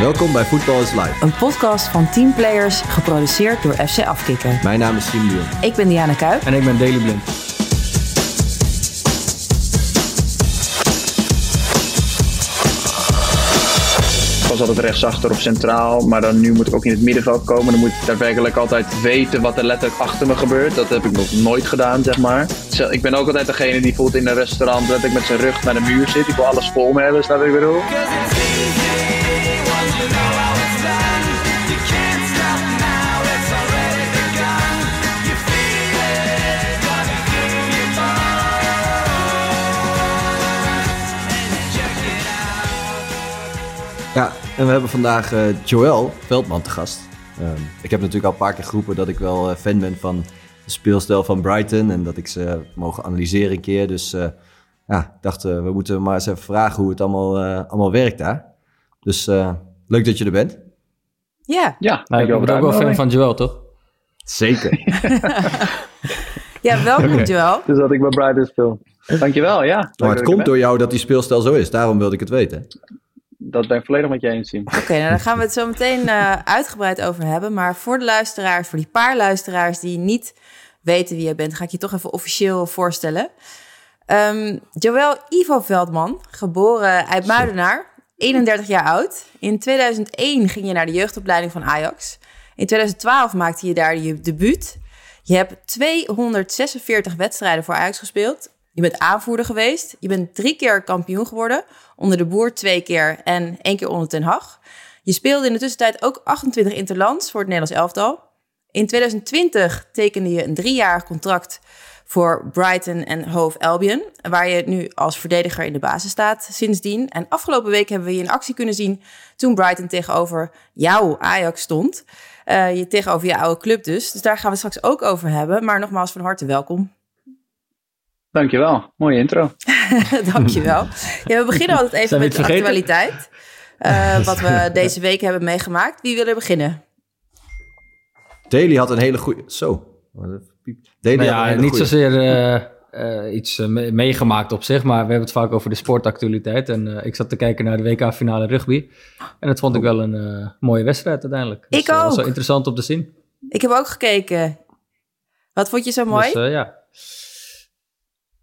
Welkom bij Voetbal is Live. Een podcast van teamplayers, geproduceerd door FC Afkikken. Mijn naam is Sim. Ik ben Diana Kuip. En ik ben Daily Blind. Ik was altijd rechtsachter of centraal, maar dan nu moet ik ook in het middenveld komen. Dan moet ik daadwerkelijk altijd weten wat er letterlijk achter me gebeurt. Dat heb ik nog nooit gedaan, zeg maar. Ik ben ook altijd degene die bijvoorbeeld in een restaurant dat ik met zijn rug naar de muur zit. Ik wil alles vol me hebben, snap ik bedoel? En we hebben vandaag eh, Joël Veldman te gast. Ehm, ik heb natuurlijk al een paar keer geroepen dat ik wel eh, fan ben van de speelstijl van Brighton. En dat ik ze mogen analyseren een keer. Dus eh, ja, ik dacht, we moeten maar eens even vragen hoe het allemaal, allemaal werkt daar. Dus leuk dat je er bent. Ja, Ja, Nou, ik ben ook wel fan van Joel, toch? Zeker. ja welkom Joel. Dus dat ik bij Brighton speel. Dankjewel, ja. Leuk maar het komt door jou dat die speelstijl zo is. Daarom wilde ik het weten. Dat ben ik volledig met je eens, Sim. Oké, nou daar gaan we het zo meteen eh, uitgebreid over hebben. Maar voor de luisteraars, voor die paar luisteraars die niet weten wie je bent, ga ik je toch even officieel voorstellen. Ehm Joël Ivo Veldman, geboren uit Muidenaar, 31 jaar oud. In 2001 ging je naar de jeugdopleiding van Ajax. In 2012 maakte je daar je debuut. Je hebt 246 wedstrijden voor Ajax gespeeld. Je bent aanvoerder geweest. Je bent drie keer kampioen geworden. Onder de Boer twee keer en één keer onder Ten Hag. Je speelde in de tussentijd ook 28 interlands voor het Nederlands elftal. In 2020 tekende je een driejarig contract voor Brighton en Hove Albion, waar je nu als verdediger in de basis staat sindsdien. En afgelopen week hebben we je in actie kunnen zien toen Brighton tegenover jouw Ajax stond. Eh, je tegenover je oude club dus. Dus daar gaan we straks ook over hebben. Maar nogmaals van harte welkom. Dankjewel. Mooie intro. Dankjewel. Ja, we beginnen altijd even met de vergeten? actualiteit. Eh, wat we deze week hebben meegemaakt. Wie wil er beginnen? Daly had een hele goede... Zo. Wat een piep. Daly Nou ja, niet goeie. zozeer eh, eh, iets eh, me- meegemaakt op zich, maar we hebben het vaak over de sportactualiteit. En eh, ik zat te kijken naar de WK-finale rugby. En dat vond ik wel een eh, mooie wedstrijd uiteindelijk. Dus, Ik eh, was ook. wel interessant om te zien. Ik heb ook gekeken. Wat vond je zo mooi? Dus, eh, ja.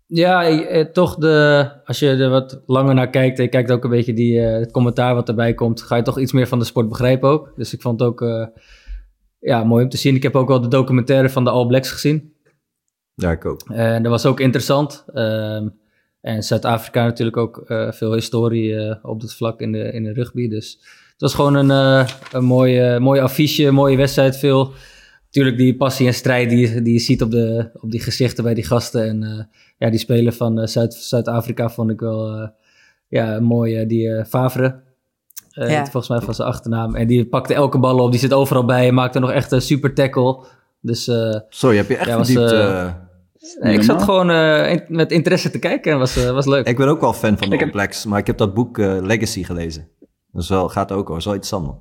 Ja, eh, toch de, als je er wat langer naar kijkt en je kijkt ook een beetje die, eh, het commentaar wat erbij komt, ga je toch iets meer van de sport begrijpen ook. Dus ik vond het ook eh, ja, mooi om te zien. Ik heb ook wel de documentaire van de All Blacks gezien. Ja, ik ook. En dat was ook interessant. Ehm, en Zuid-Afrika natuurlijk ook eh, veel historie eh, op dat vlak in de, in de rugby. Dus het was gewoon een, eh, een mooie, mooie affiche, mooie wedstrijd. Veel, natuurlijk die passie en strijd die, je- die je ziet op, de, op die gezichten bij die gasten. En eh, ja, die speler van eh, Zuid, Zuid-Afrika vond ik wel eh, ja, mooi. eh, die eh, Favre, eh, Ja. volgens mij van zijn achternaam. En die pakte elke bal op, die zit overal bij. En maakte nog echt een super tackle. Dus eh, Sorry, heb je echt Ja, was, verdiept... eh, Nee, ik zat gewoon eh, in- met interesse te kijken en was, was leuk. Ik ben ook wel fan van de Blacks, maar ik heb dat boek Legacy gelezen. Dat is wel, gaat ook over, is wel iets anders.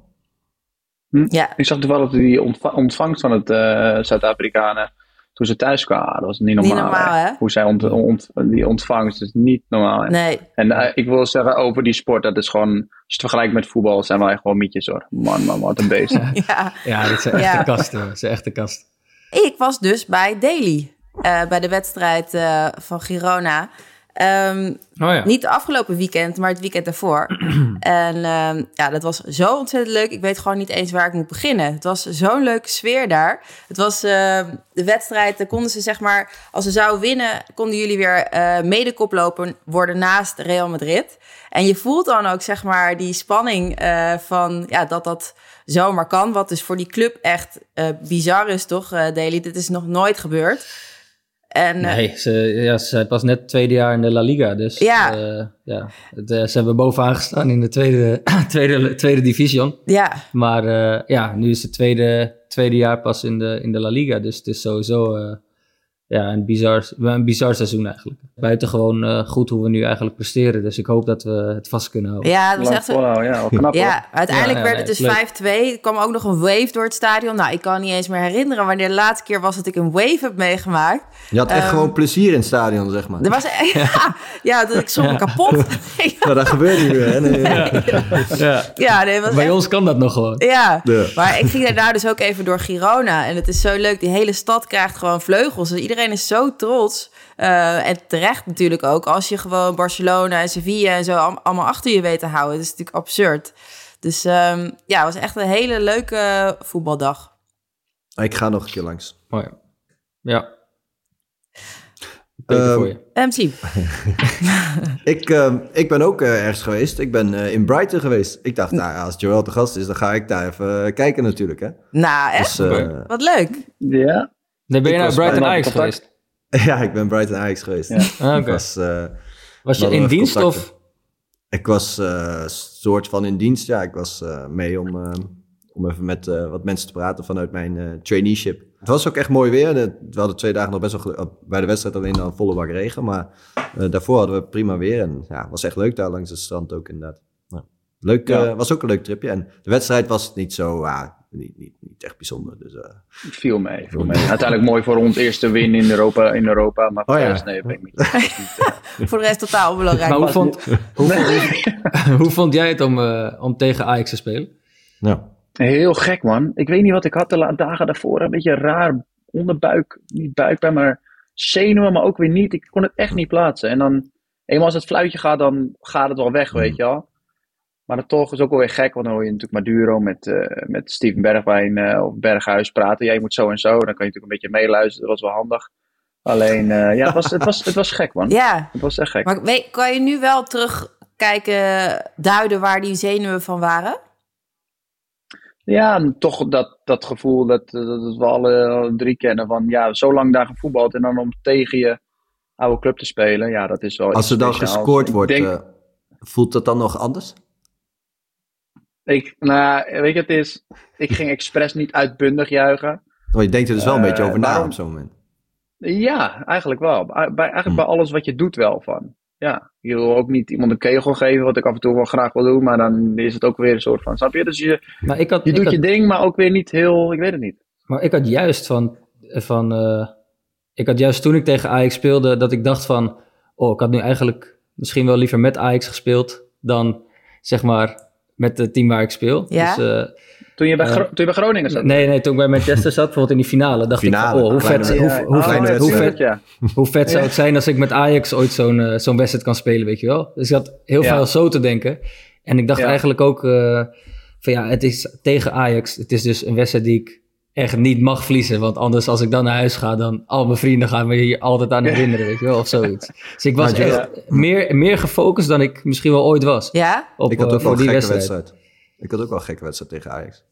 Ja, Ik zag toevallig die ontva- ontvangst van het eh, Zuid-Afrikanen toen ze thuis kwamen. Dat was niet normaal. Niet normaal, hè? Hoe zij ont, ont- die ontvangst is niet normaal. hè. nee. En eh, ik wil zeggen over die sport, dat is gewoon, als je het vergelijkt met voetbal, zijn wel echt gewoon mietjes hoor. Man, man, wat een beest. Ja. Ja, dit zijn echte Ja. kasten. Dat zijn echte kasten. Ik was dus bij Daly. eh, bij de wedstrijd eh, van Girona. Ehm, Oh ja. Niet de afgelopen weekend, maar het weekend daarvoor. en ehm, ja, dat was zo ontzettend leuk. Ik weet gewoon niet eens waar ik moet beginnen. Het was zo'n leuke sfeer daar. Het was ehm, de wedstrijd, daar konden ze zeg maar... als ze zouden winnen, konden jullie weer eh medekoploper worden naast Real Madrid. En je voelt dan ook zeg maar die spanning eh, van ja, dat dat zomaar kan. Wat dus voor die club echt eh, bizar is, toch, Daly? Dit is nog nooit gebeurd. En, eh, Nee, ze, ja, ze zijn pas net tweede jaar in de La Liga. Dus Ja. eh, ja, het, eh, ze hebben bovenaan gestaan in de tweede, tweede, tweede division. ja, Maar ja, nu is het tweede, tweede jaar pas in de, in de La Liga. Dus het is sowieso ja, een bizar, een bizar seizoen eigenlijk. Buitengewoon uh, goed hoe we nu eigenlijk presteren. Dus ik hoop dat we het vast kunnen houden. Ja, dat was echt zo... ja, wel knap Ja, uiteindelijk ja, ja, werd het dus 5-2. Er kwam ook nog een wave door het stadion. Nou, ik kan niet eens meer herinneren wanneer de laatste keer was dat ik een wave heb meegemaakt. Je had echt Um, gewoon plezier in het stadion, zeg maar. Er was ja, ja, dat ik soms kapot. Nou, dat gebeurt niet meer, hè? Nee, Ja. ja, nee, was Bij echt- ons kan dat nog gewoon. Ja, Ja. maar ik ging daarna dus ook even door Girona. En het is zo leuk, die hele stad krijgt gewoon vleugels. Dus iedereen is zo trots. Eh, en terecht natuurlijk ook, als je gewoon Barcelona en Sevilla en zo al- allemaal achter je weet te houden. Het is natuurlijk absurd. Dus ehm, ja, het was echt een hele leuke voetbaldag. Ik ga nog een keer langs. Mooi. Ja. Teken Ehm, voor je. MC. Ik, ehm, ik ben ook eh, ergens geweest. Ik ben eh, in Brighton geweest. Ik dacht, nou, als Joel te gast is, dan ga ik daar even kijken natuurlijk, hè. Nou, echt? Dus, eh. Wat leuk. Ja. Ben je naar Brighton Ajax geweest? ja, ik ben Brighton Ajax geweest. Ja. Ah, was, eh, Was je in dienst contacten. of? Ik was eh soort van in dienst, ja. Ik was eh, mee om, om even met wat mensen te praten vanuit mijn traineeship. Het was ook echt mooi weer. We hadden twee dagen nog best wel bij de wedstrijd alleen dan volle bak regen. Maar daarvoor hadden we prima weer. En ja, het was echt leuk daar langs het strand ook inderdaad. Ja. Leuk, Ja. was ook een leuk tripje. En de wedstrijd was niet zo, ah, niet, niet, niet echt bijzonder. Dus, eh, Viel mee, viel mee. Uiteindelijk mooi voor ons eerste win in Europa, in Europa maar voor Oh de ja. rest, nee, weet ik niet. Voor de rest totaal onbelangrijk. Maar hoe vond, hoe, vond, hoe vond jij het om, eh, om tegen Ajax te spelen? ja. Heel gek, man. Ik weet niet wat ik had de dagen daarvoor. Een beetje raar onderbuik, niet buikpijn, maar zenuwen, maar ook weer niet. Ik kon het echt niet plaatsen. En dan, eenmaal als het fluitje gaat, dan gaat het wel weg, weet je wel. Maar dan toch is ook wel weer gek, want dan hoor je natuurlijk Maduro met, eh, met Steven Bergwijn eh, of Berghuis praten. Jij moet zo en zo, dan kan je natuurlijk een beetje meeluisteren. Dat was wel handig. Alleen, eh, ja, het was, het, was, het was gek, man. Ja, Het was echt gek. maar weet, kan je nu wel terugkijken, duiden waar die zenuwen van waren? Ja, en toch dat, dat gevoel dat, dat, dat we alle drie kennen van ja, zo lang daar gevoetbald en dan om tegen je oude club te spelen. Ja, dat is wel Als er dan speciaals. gescoord wordt, denk- eh, voelt dat dan nog anders? Ik, nou, weet je, het is, ik ging expres niet uitbundig juichen. Want je denkt er dus wel een Eh, beetje over na op zo'n moment. Ja, eigenlijk wel. Bij, eigenlijk Hm. bij alles wat je doet wel van. Ja, je wil ook niet iemand een kegel geven, wat ik af en toe wel graag wil doen, maar dan is het ook weer een soort van, snap je? Dus je, Maar ik had, je ik doet had, je ding, maar ook weer niet heel, ik weet het niet. maar ik had juist van, van eh, ik had juist toen ik tegen Ajax speelde, dat ik dacht van, oh, ik had nu eigenlijk misschien wel liever met Ajax gespeeld dan, zeg maar, met het team waar ik speel. Ja? Dus, eh, Toen je bij, Eh, toen je bij Groningen zat. nee, nee, toen ik bij Manchester zat, bijvoorbeeld in die finale, dacht Finale, ik van, oh, hoe vet, hoe, hoe, oh, hoe, vet, ja. hoe vet zou het zijn als ik met Ajax ooit zo'n eh, zo'n wedstrijd kan spelen, weet je wel? Dus ik had heel Ja. veel zo te denken. En ik dacht Ja. eigenlijk ook eh, van ja, het is tegen Ajax. Het is dus een wedstrijd die ik echt niet mag verliezen. Want anders als ik dan naar huis ga, dan al mijn vrienden gaan me hier altijd aan herinneren, weet je wel? Of zoiets. Dus ik was echt meer, meer gefocust dan ik misschien wel ooit was. Ja? Op, ik had eh, ook wel die gekke wedstrijd. wedstrijd. Ik had ook wel een gekke wedstrijd tegen Ajax.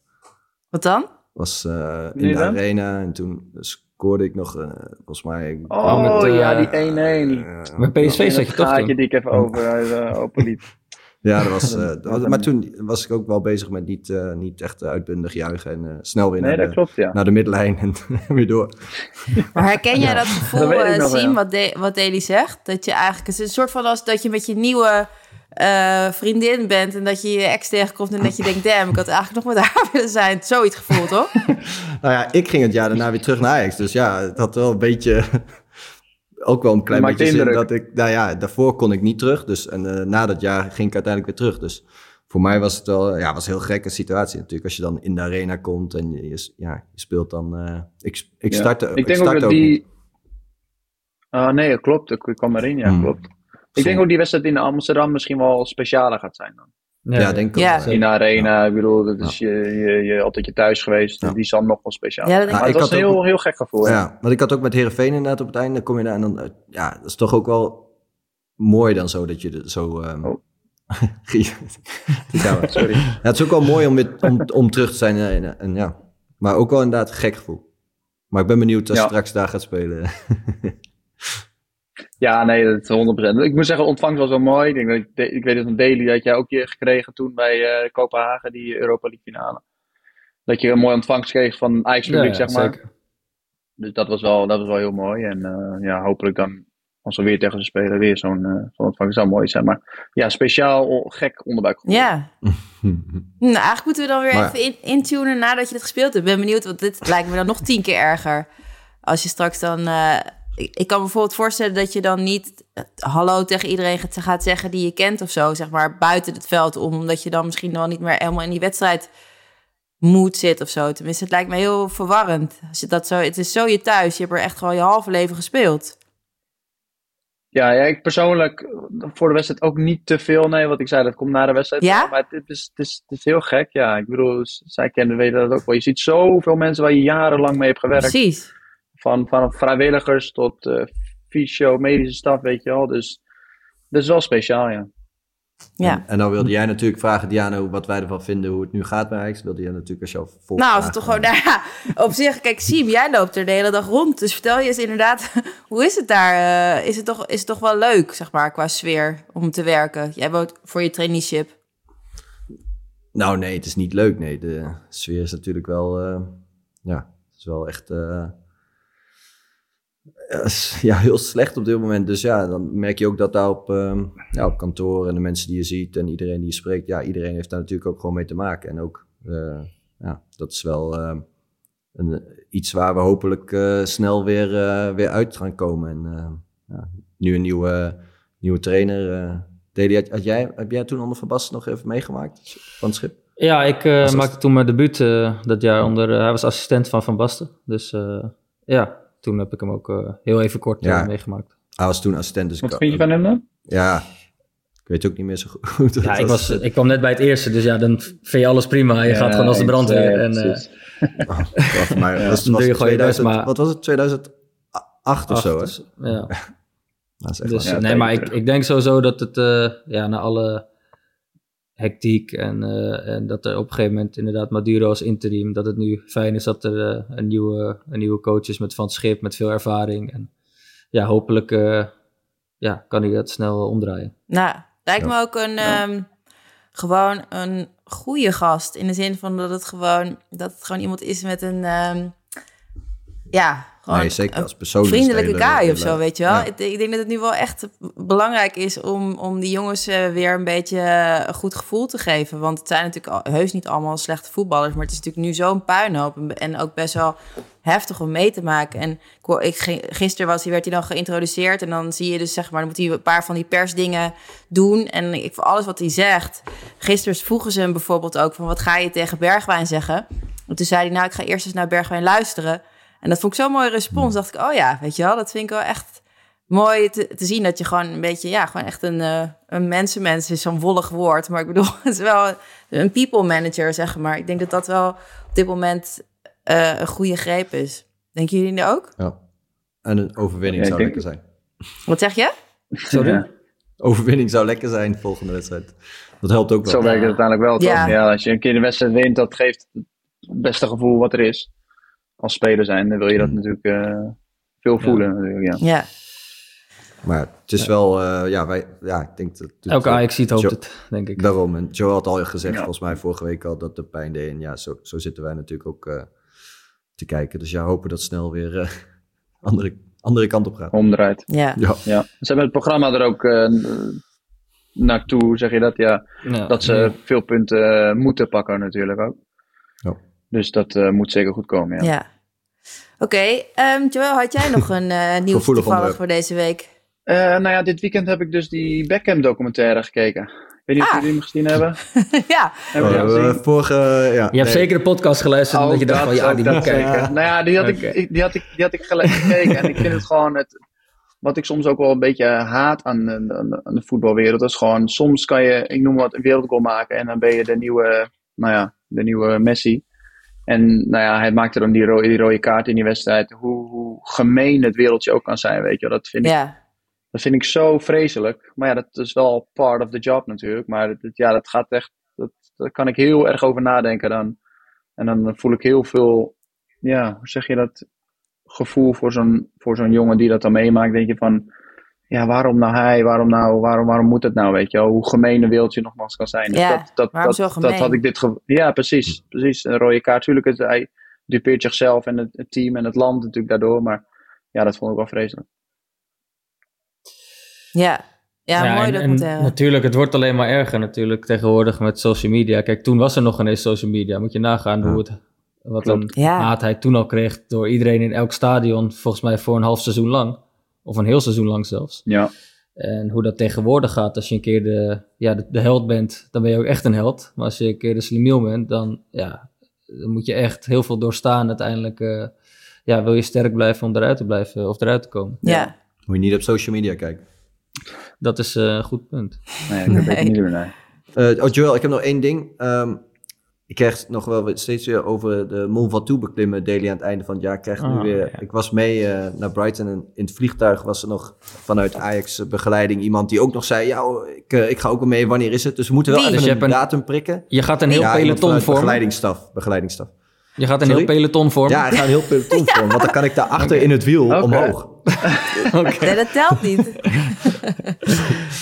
Wat dan? was eh, in de dan? arena en toen scoorde ik nog, eh, volgens mij... Oh, met, eh, ja, die 1-1. eh, Met PSV zat je toch gaatje toen? die ik even over uh, openliet. Ja, dat was, eh, maar toen was ik ook wel bezig met niet, eh, niet echt uitbundig juichen en eh, snel weer Nee, naar, dat de, klopt, ja. naar de midlijn en weer door. Maar herken jij dat gevoel, Dat eh, wel, ja. wat, de, wat Deli zegt? Dat je eigenlijk, het is een soort van als dat je met je nieuwe eh, vriendin bent en dat je je ex tegenkomt en dat je denkt, damn, ik had eigenlijk nog met haar willen zijn. Zoiets gevoel, toch? Nou ja, ik ging het jaar daarna weer terug naar Ajax. Dus ja, het had wel een beetje... Ook wel een klein beetje zin indruk. dat ik... Nou ja, daarvoor kon ik niet terug. Dus, en eh, na dat jaar ging ik uiteindelijk weer terug. Dus voor mij was het wel... Ja, was een heel gekke situatie natuurlijk. Als je dan in de arena komt en je, ja, je speelt dan... eh, ik, ik Ja. startte, Ik denk ook startte dat niet. die... Ah, nee, klopt. Ik ik kwam erin, ja, Hmm. klopt. Ik denk ook die wedstrijd in Amsterdam misschien wel specialer gaat zijn dan. Ja, denk ik Ja. ook wel. In de arena, ik bedoel, dat is je, je, je, altijd je thuis geweest. Ja. Die zal nog wel speciaal Ja, Maar ik. het was een heel, ook- heel gek gevoel. Ja. Ja, want ik had ook met Herenveen inderdaad op het einde. Dan kom je daar en dan... eh, ja, dat is toch ook wel mooi dan zo dat je zo... ehm Oh. ja, Sorry. Ja, het is ook wel mooi om, weer, om, om terug te zijn. En, en, en ja. Maar ook wel inderdaad gek gevoel. Maar ik ben benieuwd als je Ja. straks daar gaat spelen. Ja, nee, dat is 100%. Ik moet zeggen, ontvangst was wel mooi. Ik, denk dat ik, weet het van Daily, dat jij ook je gekregen toen bij eh, Kopenhagen, die Europa League finale. Dat je een mooie ontvangst kreeg van Ajax publiek, Ja, zeg maar. zeker. Dus dat was wel, dat was wel heel mooi. En eh, ja, hopelijk dan, als we weer tegen ze spelen, weer zo'n uh, zo'n ontvangst zou mooi zijn. Maar ja, speciaal gek onderbuikgevoel. Ja. nou, eigenlijk moeten we dan weer maar... even in, intunen nadat je het gespeeld hebt. Ik ben benieuwd, want dit lijkt me dan nog tien keer erger. Als je straks dan... Ik, kan me bijvoorbeeld voorstellen dat je dan niet hallo tegen iedereen gaat zeggen die je kent of zo, zeg maar, buiten het veld om, omdat je dan misschien wel niet meer helemaal in die wedstrijd moet zit of zo. Tenminste, het lijkt me heel verwarrend. Als je dat zo, het is zo je thuis. Je hebt er echt gewoon je halve leven gespeeld. Ja, ja, ik persoonlijk voor de wedstrijd ook niet te veel. Nee, wat ik zei, dat komt na de wedstrijd. Ja? Maar het is, het, is, het is heel gek. Ja, ik bedoel, zij kennen weten dat ook wel. Je ziet zoveel mensen waar je jarenlang mee hebt gewerkt. Precies. Van, van vrijwilligers tot uh, fysio, medische staf, weet je wel. Dus dat is wel speciaal, ja. Ja. En, en, dan wilde jij natuurlijk vragen, Diana, wat wij ervan vinden, hoe het nu gaat bij Ajax. Wilde jij natuurlijk als jou vol. Nou, als het toch gewoon, nou ja, op zich, kijk, Siem, jij loopt er de hele dag rond. Dus vertel je eens inderdaad, hoe is het daar? Uh, is, het toch, is het toch wel leuk, zeg maar, qua sfeer om te werken? Jij woont voor je traineeship. Nou, nee, het is niet leuk. Nee, de sfeer is natuurlijk wel, uh, ja, het is wel echt. Uh, ja, heel slecht op dit moment. Dus ja, dan merk je ook dat daar op, um, ja, op kantoor en de mensen die je ziet en iedereen die je spreekt, ja, iedereen heeft daar natuurlijk ook gewoon mee te maken. En ook, uh, ja, dat is wel uh, een, iets waar we hopelijk uh, snel weer, weer uit gaan komen. En ja, nu een nieuwe, nieuwe trainer. Deli, had, had, jij, heb jij toen onder Van Basten nog even meegemaakt van het schip? Ja, ik maakte toen mijn debuut dat jaar onder. hij was assistent van Van Basten. Dus ja, toen heb ik hem ook uh, heel even kort ja. uh, meegemaakt. Hij was toen assistent. Dus Wat vind je van hem dan? Ja, ik weet ook niet meer zo goed. Ja, ik, was, ik kwam net bij het eerste, dus ja, dan vind je alles prima. Je ja, gaat gewoon als de brandweer. en, uh, oh, wat, maar was, was je 2000, maar... Wat was het, 2008 of zo? Hè? Ja. dus, ja, nee, maar ik, ik denk sowieso dat het ja, na alle hectiek en, uh, en, dat er op een gegeven moment inderdaad Maduro als interim, dat het nu fijn is dat er uh, een, nieuwe, een nieuwe coach is met Van Schip, met veel ervaring. En ja, hopelijk uh, ja, kan hij dat snel omdraaien. Nou, lijkt me ook een, ja. um, gewoon een goede gast. In de zin van dat het gewoon, dat het gewoon iemand is met een, um, ja, nee, zeker als persoon. Vriendelijke kaai of zo, weet je wel. Ja. Ik, ik, denk dat het nu wel echt belangrijk is om, om die jongens uh, weer een beetje een goed gevoel te geven. Want het zijn natuurlijk heus niet allemaal slechte voetballers. Maar het is natuurlijk nu zo'n puinhoop. En, ook best wel heftig om mee te maken. En ik, ik, gisteren was, werd hij dan geïntroduceerd. En dan zie je dus, zeg maar, dan moet hij een paar van die persdingen doen. En ik, voor alles wat hij zegt. Gisteren vroegen ze hem bijvoorbeeld ook van, wat ga je tegen Bergwijn zeggen? En toen zei hij, nou, ik ga eerst eens naar Bergwijn luisteren. En dat vond ik zo'n mooie respons. Dacht ik, oh ja, weet je wel, dat vind ik wel echt mooi te, te zien. Dat je gewoon een beetje, ja, gewoon echt een, uh, een mensenmens is, zo'n wollig woord. Maar ik bedoel, het is wel een people manager, zeg maar. Ik denk dat dat wel op dit moment uh, een goede greep is. Denken jullie dat ook? Ja. En een overwinning ja, zou lekker zijn. Wat zeg je? Sorry? Ja. Overwinning zou lekker zijn volgende wedstrijd. Dat helpt ook wel. Zo werkt het uiteindelijk wel, toch? Ja. ja. als je een keer de wedstrijd wint, dat geeft het beste gevoel wat er is als speler zijn, dan wil je dat mm. natuurlijk uh, veel voelen. Ja. Natuurlijk, ja. ja. Maar het is wel, uh, ja, wij, ja, ik denk dat... Elke Ajax ziet hoopt het, denk ik. Daarom, en Joe had al gezegd, ja. volgens mij vorige week al, dat de pijn deed. En ja, zo, zo zitten wij natuurlijk ook uh, te kijken. Dus ja, hopen dat snel weer uh, andere, andere kant op gaat. Omdraait. Ja. ja. ja. Ze hebben het programma er ook naartoe, zeg je dat? Ja, ja. dat ze veel punten moeten pakken natuurlijk ook. Dus dat uh, moet zeker goed komen, ja. ja. Oké, okay, um, Joël, had jij nog een uh, nieuws toevallig voor deze week? Uh, nou ja, dit weekend heb ik dus die Beckham documentaire gekeken. Ik weet niet ah. of jullie hem gezien hebben. ja. Hebben oh, vorige, ja. Je hebt zeker de podcast geluisterd, omdat je dacht van ja, die moet kijken. Nou ja, die had, okay. ik, die had ik, die had ik gekeken en ik vind het gewoon het, wat ik soms ook wel een beetje haat aan, aan, aan de voetbalwereld. Dat is gewoon, soms kan je, ik noem wat, een wereldgoal maken en dan ben je de nieuwe, nou ja, de nieuwe Messi. En nou ja, hij maakte dan die, ro die rode kaart in die wedstrijd. Hoe, hoe, gemeen het wereldje ook kan zijn, weet je. Dat vind, ik, ja. dat vind ik zo vreselijk. Maar ja, dat is wel part of the job natuurlijk. Maar dat, ja, dat gaat echt, dat, daar kan ik heel erg over nadenken dan. En dan voel ik heel veel, ja, hoe zeg je dat, gevoel voor zo'n, voor zo'n jongen die dat dan meemaakt. Denk je van, ja, waarom nou hij? Waarom nou, waarom, waarom moet het nou, weet je wel? Hoe gemeen een wereldje nogmaals kan zijn. Dus ja, dat, dat, waarom dat, zo gemeen? dat had ik dit ge Ja, precies, precies. Een rode kaart, natuurlijk. Het, hij, dupeert zichzelf en het, het team en het land natuurlijk daardoor. Maar ja, dat vond ik wel vreselijk. Ja, ja, mooi en- documentaire. En natuurlijk, het wordt alleen maar erger natuurlijk tegenwoordig met social media. Kijk, toen was er nog ineens social media. Moet je nagaan hoe het, wat een Ja. haat hij toen al kreeg door iedereen in elk stadion. Volgens mij voor een half seizoen lang. Of een heel seizoen lang zelfs. Ja, En hoe dat tegenwoordig gaat, als je een keer de, ja, de, de held bent, dan ben je ook echt een held. Maar als je een keer de slimiel bent, dan, ja, dan moet je echt heel veel doorstaan. Uiteindelijk eh, ja, wil je sterk blijven om eruit te blijven of eruit te komen. ja. Moet je niet op social media kijken. Dat is eh, een goed punt. nee, ik heb Nee. niet doen. Nee. Eh, oh, Joel, ik heb nog één ding. Ehm, ik krijg nog wel steeds weer over de Mont Ventoux beklimmen daily aan het einde van het jaar. Ik, krijg nu Oh, weer, ja. ik was mee eh, naar Brighton en in het vliegtuig was er nog vanuit Ajax begeleiding iemand die ook nog zei, ja, ik, eh, ik ga ook wel mee, wanneer is het? Dus we moeten wel Wie? even Dus een datum prikken. Je gaat een heel ja, peloton vormen. Begeleidingsstaf, begeleidingsstaf. Je gaat een Sorry? heel peloton vormen. Ja, ik ga een heel peloton vormen, want dan kan ik daar achter in het wiel omhoog. Nee, dat telt niet.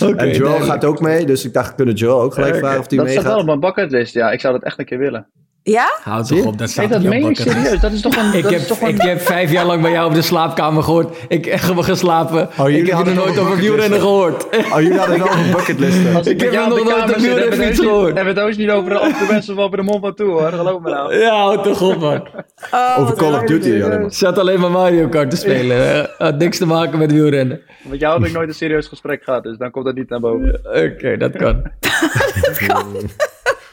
en Joel gaat ook mee, dus ik dacht, kunnen Joel ook gelijk vragen of hij dat staat wel meegaat? op mijn bucketlist. Ja, ik zou dat echt een keer willen. Ja? Houd toch op, dat Nee, staat dat meen ik bucketlist. serieus. Dat is toch een... Ik dat heb, is toch een... ik heb vijf jaar lang bij jou op de slaapkamer gehoord. Ik heb me geslapen. Oh, jullie ik heb nog nog nooit over wielrennen gehoord. Oh, jullie hadden wel een bucketlist. Ik heb nog nooit wielrenfiets heus niet- gehoord. Hebben we het heus niet over de, op de beste van de Mont Ventoux hoor. Geloof me nou. Ja, houd toch op, man. Oh, Over Call of. Duty alleen maar. Zat alleen maar Mario Kart te spelen. Had niks te maken met wielrennen. Met jou heb ik nooit een serieus gesprek gehad, dus dan komt dat niet naar boven. Oké, dat kan.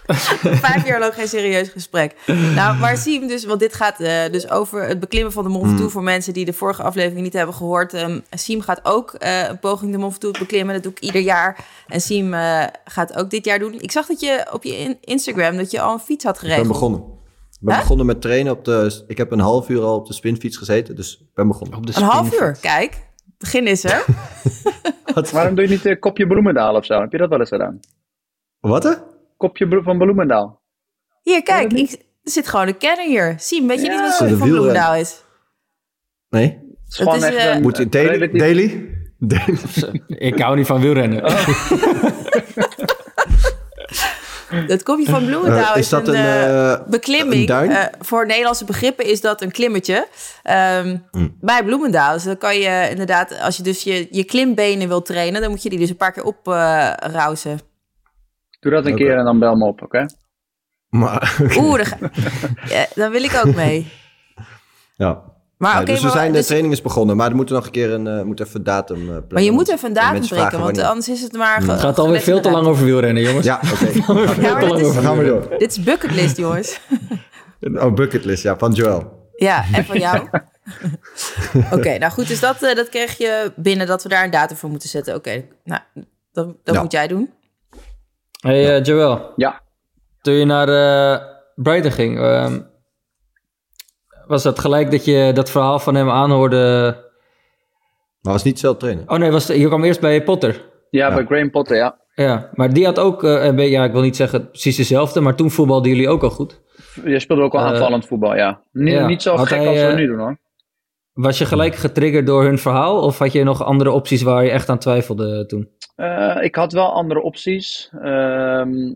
Vijf jaar lang geen serieus gesprek. Nou, maar Siem dus, want dit gaat eh, dus over het beklimmen van de Mont Ventoux voor mensen die de vorige aflevering niet hebben gehoord. Ehm Siem gaat ook eh, een poging de Mont Ventoux beklimmen. Dat doe ik ieder jaar. En Siem eh, gaat ook dit jaar doen. Ik zag dat je op je in- Instagram dat je al een fiets had Ik geregeld. ben begonnen. Ik ben begonnen met trainen op de... Ik heb een half uur al op de spinfiets gezeten, dus ik ben begonnen. Op de Een half uur, kijk. Begin is er. Waarom doe je niet een kopje Bloemendaal of zo? Heb je dat wel eens gedaan? Wat? Kopje van Bloemendaal. Hier, kijk. Ik, er zit gewoon een kenner hier. Siem, weet je niet wat een van. Bloemendaal is? Nee? Het is gewoon is, echt eh, een... Moet je daily? relatief- Daily? Daily? Ik hou niet van wielrennen. Dat kopje van Bloemendaal Eh, is, is dat een, een, eh, beklimming. een duin? Eh, voor Nederlandse begrippen is dat een klimmetje. Ehm, Hmm. Bij Bloemendaal. Dus dan kan je inderdaad, als je dus je, je klimbenen wilt trainen, dan moet je die dus een paar keer oprausen. Doe dat een keer en dan bel me op, oké? Maar, Oeh, dan, ga- ja, dan wil ik ook mee. ja. Maar Ja, dus we zijn, de dus- training is begonnen, maar er moet nog een keer een, eh, moet even datum eh, plannen. maar je moet even een datum prikken, want wanneer. anders is het maar... Het gaat alweer veel te lang over wielrennen, jongens. Ja, oké. Ja, gaan we door. Dit is bucketlist, jongens. Oh, bucketlist, ja, van Joel. Ja, en van jou? Oké, nou goed, dus dat, eh, dat kreeg je binnen dat we daar een datum voor moeten zetten. Oké, nou, dat, dat Ja. moet jij doen. Hey Joel, Ja. toen je naar eh, Brighton ging, ehm, was dat gelijk dat je dat verhaal van hem aanhoorde? Maar was niet zelf trainen. Oh nee, was, je kwam eerst bij Potter. Ja, Ja. bij Graham Potter, ja. Ja, maar die had ook, eh, een beetje- ja, ik wil niet zeggen precies dezelfde, maar toen voetbalden jullie ook al goed. Je speelde ook wel Eh, aanvallend voetbal, ja. Niet, ja. niet zo Had gek hij, als we nu doen, hoor. Was je gelijk getriggerd door hun verhaal of had je nog andere opties waar je echt aan twijfelde toen? Eh, ik had wel andere opties. Ehm,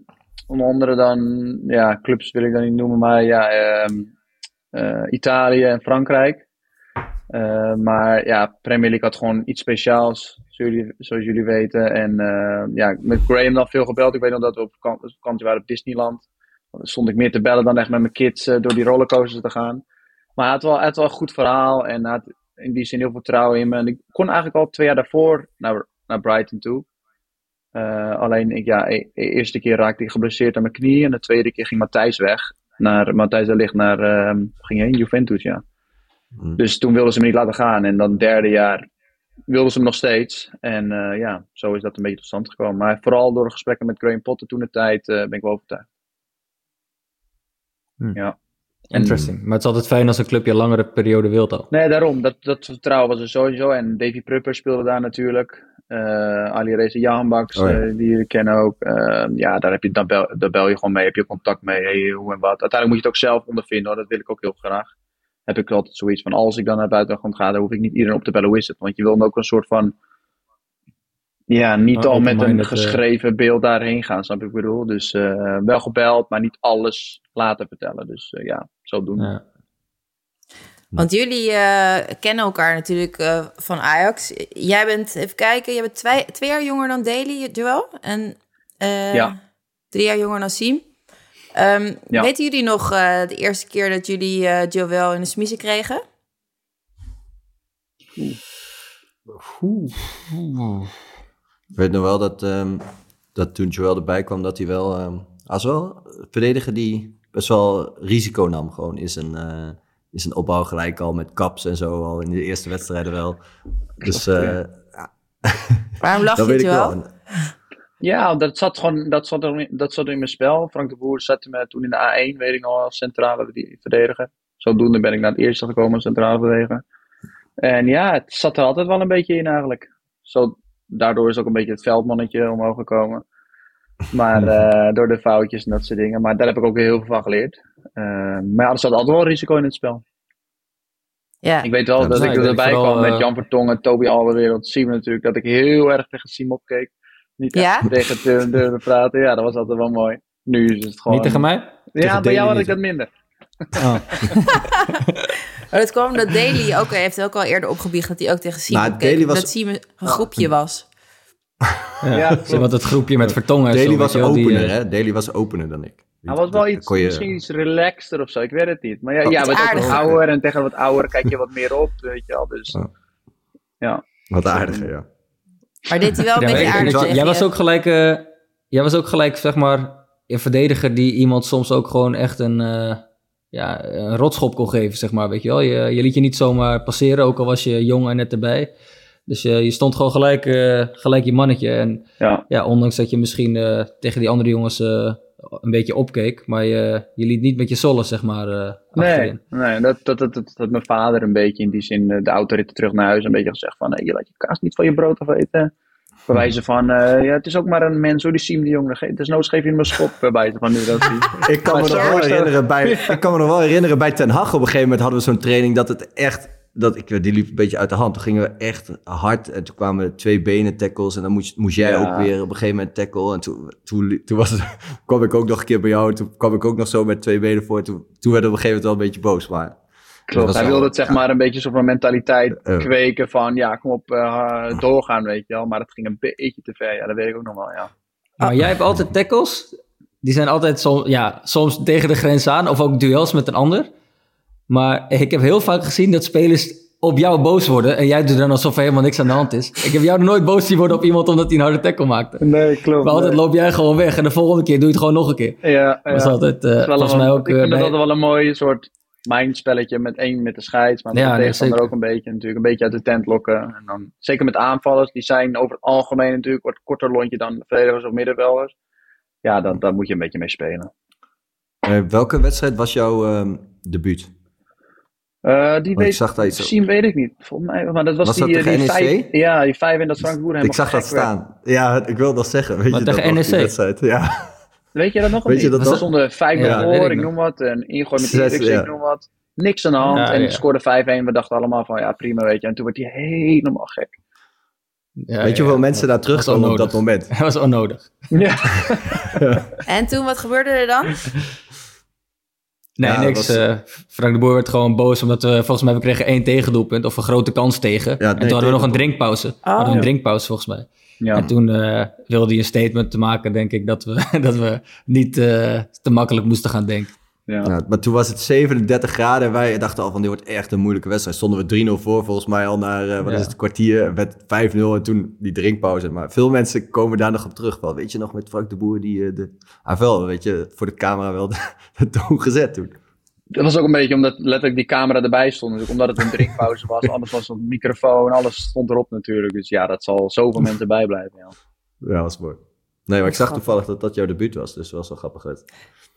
onder andere dan, ja, clubs wil ik dan niet noemen, maar ja, ehm, eh, Italië en Frankrijk. Eh, maar ja, Premier League had gewoon iets speciaals, zoals jullie, weten. En ja, met Graham dan veel gebeld. Ik weet nog dat we op vaka- vakantie waren op Disneyland. Dan stond ik meer te bellen dan echt met mijn kids door die rollercoasters te gaan. Maar hij had wel, had wel een goed verhaal en had in die zin heel veel vertrouwen in me. En ik kon eigenlijk al twee jaar daarvoor naar, naar Brighton toe. Eh, alleen, ik, ja, e- de eerste keer raakte ik geblesseerd aan mijn knie. En de tweede keer ging Matthijs weg. Naar, Matthijs de Ligt naar, ehm ging heen, Juventus, ja. Hmm. Dus toen wilden ze me niet laten gaan. En dan derde jaar wilden ze me nog steeds. En eh, ja, zo is dat een beetje tot stand gekomen. Maar vooral door de gesprekken met Graham Potter toen de tijd eh, ben ik wel overtuigd. Hmm. Ja. Interesting. Maar het is altijd fijn als een club je langere periode wilt al. Nee, daarom. Dat, dat vertrouwen was er sowieso. En Davy Prupper speelde daar natuurlijk. Eh Ali Reza Jahanbaks, Oh ja. eh, die jullie kennen ook. Eh, ja, daar, heb je, dan, bel, daar bel je gewoon mee, heb je contact mee, hey, hoe en wat. Uiteindelijk moet je het ook zelf ondervinden, hoor. dat wil ik ook heel graag. Heb ik altijd zoiets van, als ik dan naar buiten ga, dan hoef ik niet iedereen op te bellen, hoe is het? Want je wil dan ook een soort van, ja, niet Oh, al met een eh. geschreven beeld daarheen gaan, snap je ik bedoel? Dus eh, wel gebeld, maar niet alles laten vertellen. Dus eh, ja, zo doen. Ja. Want jullie eh, kennen elkaar natuurlijk eh, van Ajax. Jij bent, even kijken, jij bent twee, twee jaar jonger dan Daly, Joel. En eh, Ja. drie jaar jonger dan Siem. Ehm, Ja. Weten jullie nog eh, de eerste keer dat jullie eh, Joel in de smiezen kregen? Ik weet nog wel dat, ehm, dat toen Joel erbij kwam, dat hij wel... ehm als wel een verdediger die best wel risico nam gewoon in zijn, eh, in zijn opbouw gelijk al met caps en zo al in de eerste wedstrijden wel. Dus eh, Waarom lach dat je, weet ik Joel? wel. Ja, dat zat gewoon dat zat er, dat zat in mijn spel. Frank de Boer zette me toen in de A1, weet ik nog, als centrale verde- verdediger. Zodoende ben ik naar het eerste gekomen als centrale verdediger. En ja, het zat er altijd wel een beetje in eigenlijk. Zo, daardoor is ook een beetje het veldmannetje omhoog gekomen. Maar eh, door de foutjes en dat soort dingen. Maar daar heb ik ook heel veel van geleerd. Eh, maar ja, er zat altijd wel risico in het spel. Ja. Ik weet wel Ja, dat dus ik er erbij kwam met eh, Jan Vertongen, Toby Alderwereld, Simon natuurlijk. Dat ik heel erg tegen Simon opkeek. Niet echt Ja? tegen te durven praten. Ja, dat was altijd wel mooi. Nu is het gewoon... Niet tegen mij? Ja, tegen bij jou had ik dat minder. Oh. Maar dat kwam omdat Daly ook, hij heeft ook al eerder opgebiecht dat hij ook tegen Simon Nou, keek. Was- Dat Simon een groepje was. Ja. Ja, wat het groepje met Vertongen en zo, Daly weet was die, opener, eh, hè? Daly was opener dan ik. Hij was wel Dat iets, je- misschien iets relaxter of zo. Ik weet het niet. Maar ja, Oh, ja wat ook ouder. En tegen wat ouder kijk je wat meer op, weet je wel. Dus Oh. ja. Wat aardiger, ja. Maar deed hij wel een Ja, beetje aardig Jij was ook gelijk, eh, jij was ook gelijk, zeg maar, een verdediger die iemand soms ook gewoon echt een, eh, ja, een rotschop kon geven, zeg maar, weet je wel. Je, je liet je niet zomaar passeren, ook al was je jong en net erbij. Dus je, je stond gewoon gelijk, eh, gelijk je mannetje. En Ja. ja, ondanks dat je misschien eh, tegen die andere jongens eh, een beetje opkeek, maar je, je liet niet met je zollen, zeg maar, eh, Nee, nee dat, dat, dat, dat, dat mijn vader een beetje in die zin eh, de autoritten terug naar huis een beetje gezegd van nee, je laat je kaas niet van je brood afeten. Bij wijze van, eh, ja, het is ook maar een mens hoor, die Siem de Jong. Desnoods geef je hem een schop bij wijze van nu dat. Ik kan, me nog zo wel herinneren bij, ik kan me nog wel herinneren bij Ten Hag. Op een gegeven moment hadden we zo'n training dat het echt... Dat ik, die liep een beetje uit de hand. Toen gingen we echt hard. En toen kwamen twee benen tackles. En dan moest, moest jij Ja. ook weer op een gegeven moment tackle. En toen, toen, toen was het, kwam ik ook nog een keer bij jou. En toen kwam ik ook nog zo met twee benen voor. Toen, toen werden we op een gegeven moment wel een beetje boos. Maar Klopt, hij wilde het zeg ja. maar een beetje zo van mentaliteit Ja. kweken van ja, kom op, eh, doorgaan, weet je wel. Maar dat ging een beetje te ver, ja, dat weet ik ook nog wel, ja. Maar jij hebt altijd tackles. Die zijn altijd som, ja, soms tegen de grens aan. Of ook duels met een ander. Maar ik heb heel vaak gezien dat spelers op jou boos worden. En jij doet dan alsof er helemaal niks aan de hand is. Ik heb jou nog nooit boos zien worden op iemand omdat hij een harde tackle maakte. Nee, klopt. Maar altijd loop jij gewoon weg. En de volgende keer doe je het gewoon nog een keer. Ja, ja. Dat is altijd, eh, volgens een- mij ook... ik eh, vind dat altijd wel een mooi soort mindspelletje met één met de scheids, maar met Ja, de tegenstander ook een beetje natuurlijk. Een beetje uit de tent lokken. En dan, zeker met aanvallers, die zijn over het algemeen natuurlijk wat korter lontje dan verdedigers of middenvelders. Ja, dan, daar moet je een beetje mee spelen. eh, welke wedstrijd was jouw ehm, debuut? Eh, die Want ik weet, zag iets Misschien weet ik niet. Volgens mij, maar dat was, Was dat die, eh, die NEC? vijf, ja, die vijf in dat Frank Boer helemaal Ik zag dat werd. staan. Ja, ik wil dat zeggen. Weet Maar je tegen dat NEC? wedstrijd? Ja. Weet je dat nog? Weet je dat Er stonden vijf Ja, voor, ik ik noem wat. Een ingooi met Zes, Eriksen, ja. ik noem wat. Niks aan de hand. Ja, en ja. scoorde 5-1. We dachten allemaal van, ja prima, weet je. En toen werd hij helemaal gek. Ja, Weet je ja, hoeveel mensen daar terugkomen op dat moment? Dat was onnodig. Ja. En toen, wat gebeurde er dan? Nee, niks. was- eh, Frank de Boer werd gewoon boos omdat we volgens mij we kregen één tegendoelpunt of een grote kans tegen. en toen hadden we nog een drinkpauze. hadden we een drinkpauze volgens mij. Ja. En toen eh, wilde hij een statement te maken, denk ik, dat we, dat we niet eh, te makkelijk moesten gaan denken. ja. Ja, maar toen was het 37 graden en wij dachten al van dit wordt echt een moeilijke wedstrijd. Stonden we 3-0 voor volgens mij al naar, eh, wat Ja. is het, kwartier, werd 5-0 en toen die drinkpauze. Maar veel mensen komen daar nog op terug. Wel, weet je nog met Frank de Boer die de AVL, weet je, voor de camera wel de, de toon gezet toen. Dat was ook een beetje omdat letterlijk die camera erbij stond. Dus omdat het een drinkpauze was. Alles was op microfoon. Alles stond erop natuurlijk. Dus ja, dat zal zoveel mensen bijblijven. Ja. Ja, dat was mooi. Nee, maar ik zag toevallig dat dat jouw debuut was, dus dat was wel grappig. uit.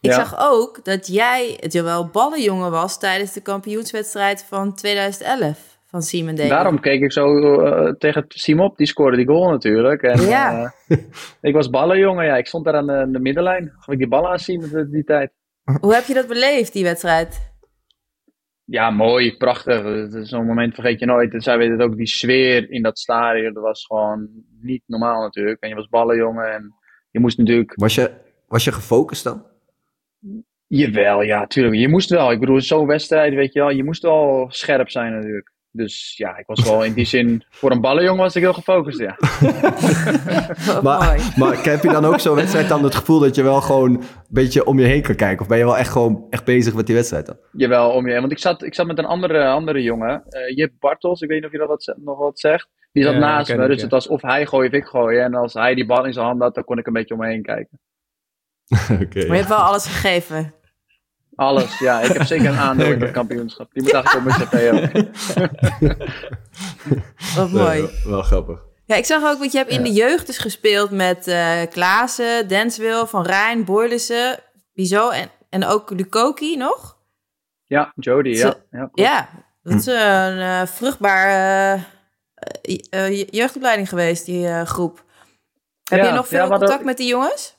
Ik Ja. zag ook dat jij het wel ballenjongen was tijdens de kampioenswedstrijd van 2011 van Simon Daly. Daarom keek ik zo eh, tegen Simop. Die scoorde die goal natuurlijk. En, Ja. eh, ik was ballenjongen. Ja. Ik stond daar aan de, de middenlijn. Gaf ik die ballen aan Simon die tijd. Hoe heb je dat beleefd, die wedstrijd? Ja, mooi, prachtig. Zo'n moment vergeet je nooit. En zij weten het ook, die sfeer in dat stadion, dat was gewoon niet normaal natuurlijk. En je was ballenjongen en je moest natuurlijk... Was je, was je gefocust dan? Jawel, ja, tuurlijk. Je moest wel. Ik bedoel, zo'n wedstrijd, weet je wel, je moest wel scherp zijn natuurlijk. Dus ja, ik was wel in die zin, voor een ballenjongen was ik heel gefocust, ja. Maar, maar heb je dan ook zo'n wedstrijd dan het gevoel dat je wel gewoon een beetje om je heen kan kijken? Of ben je wel echt gewoon echt bezig met die wedstrijd dan? Jawel, om je heen. Want ik zat, ik zat met een andere, andere jongen, eh Jip Bartels, ik weet niet of je dat wat, nog wat zegt. Die zat Ja, naast me, ik, dus ja. het was of hij gooien of ik gooien. En als hij die bal in zijn hand had, dan kon ik een beetje om me heen kijken. Oké. Maar je hebt wel alles gegeven. Alles, ja. Ik heb zeker een aandeel in dat kampioenschap. Die moet eigenlijk op mijn cv ook. Wat Nee, mooi. wel, wel grappig. Ja, ik zag ook, want je hebt in de jeugd dus gespeeld met eh Klaassen, Denswil, Van Rijn, Boylissen, Bizot en, en ook Lukoki nog. Ja, Jody, ja. Ja. Ja, dat is een eh, vruchtbare eh, eh, jeugdopleiding geweest, die eh, groep. Heb Ja, je nog veel contact met die jongens?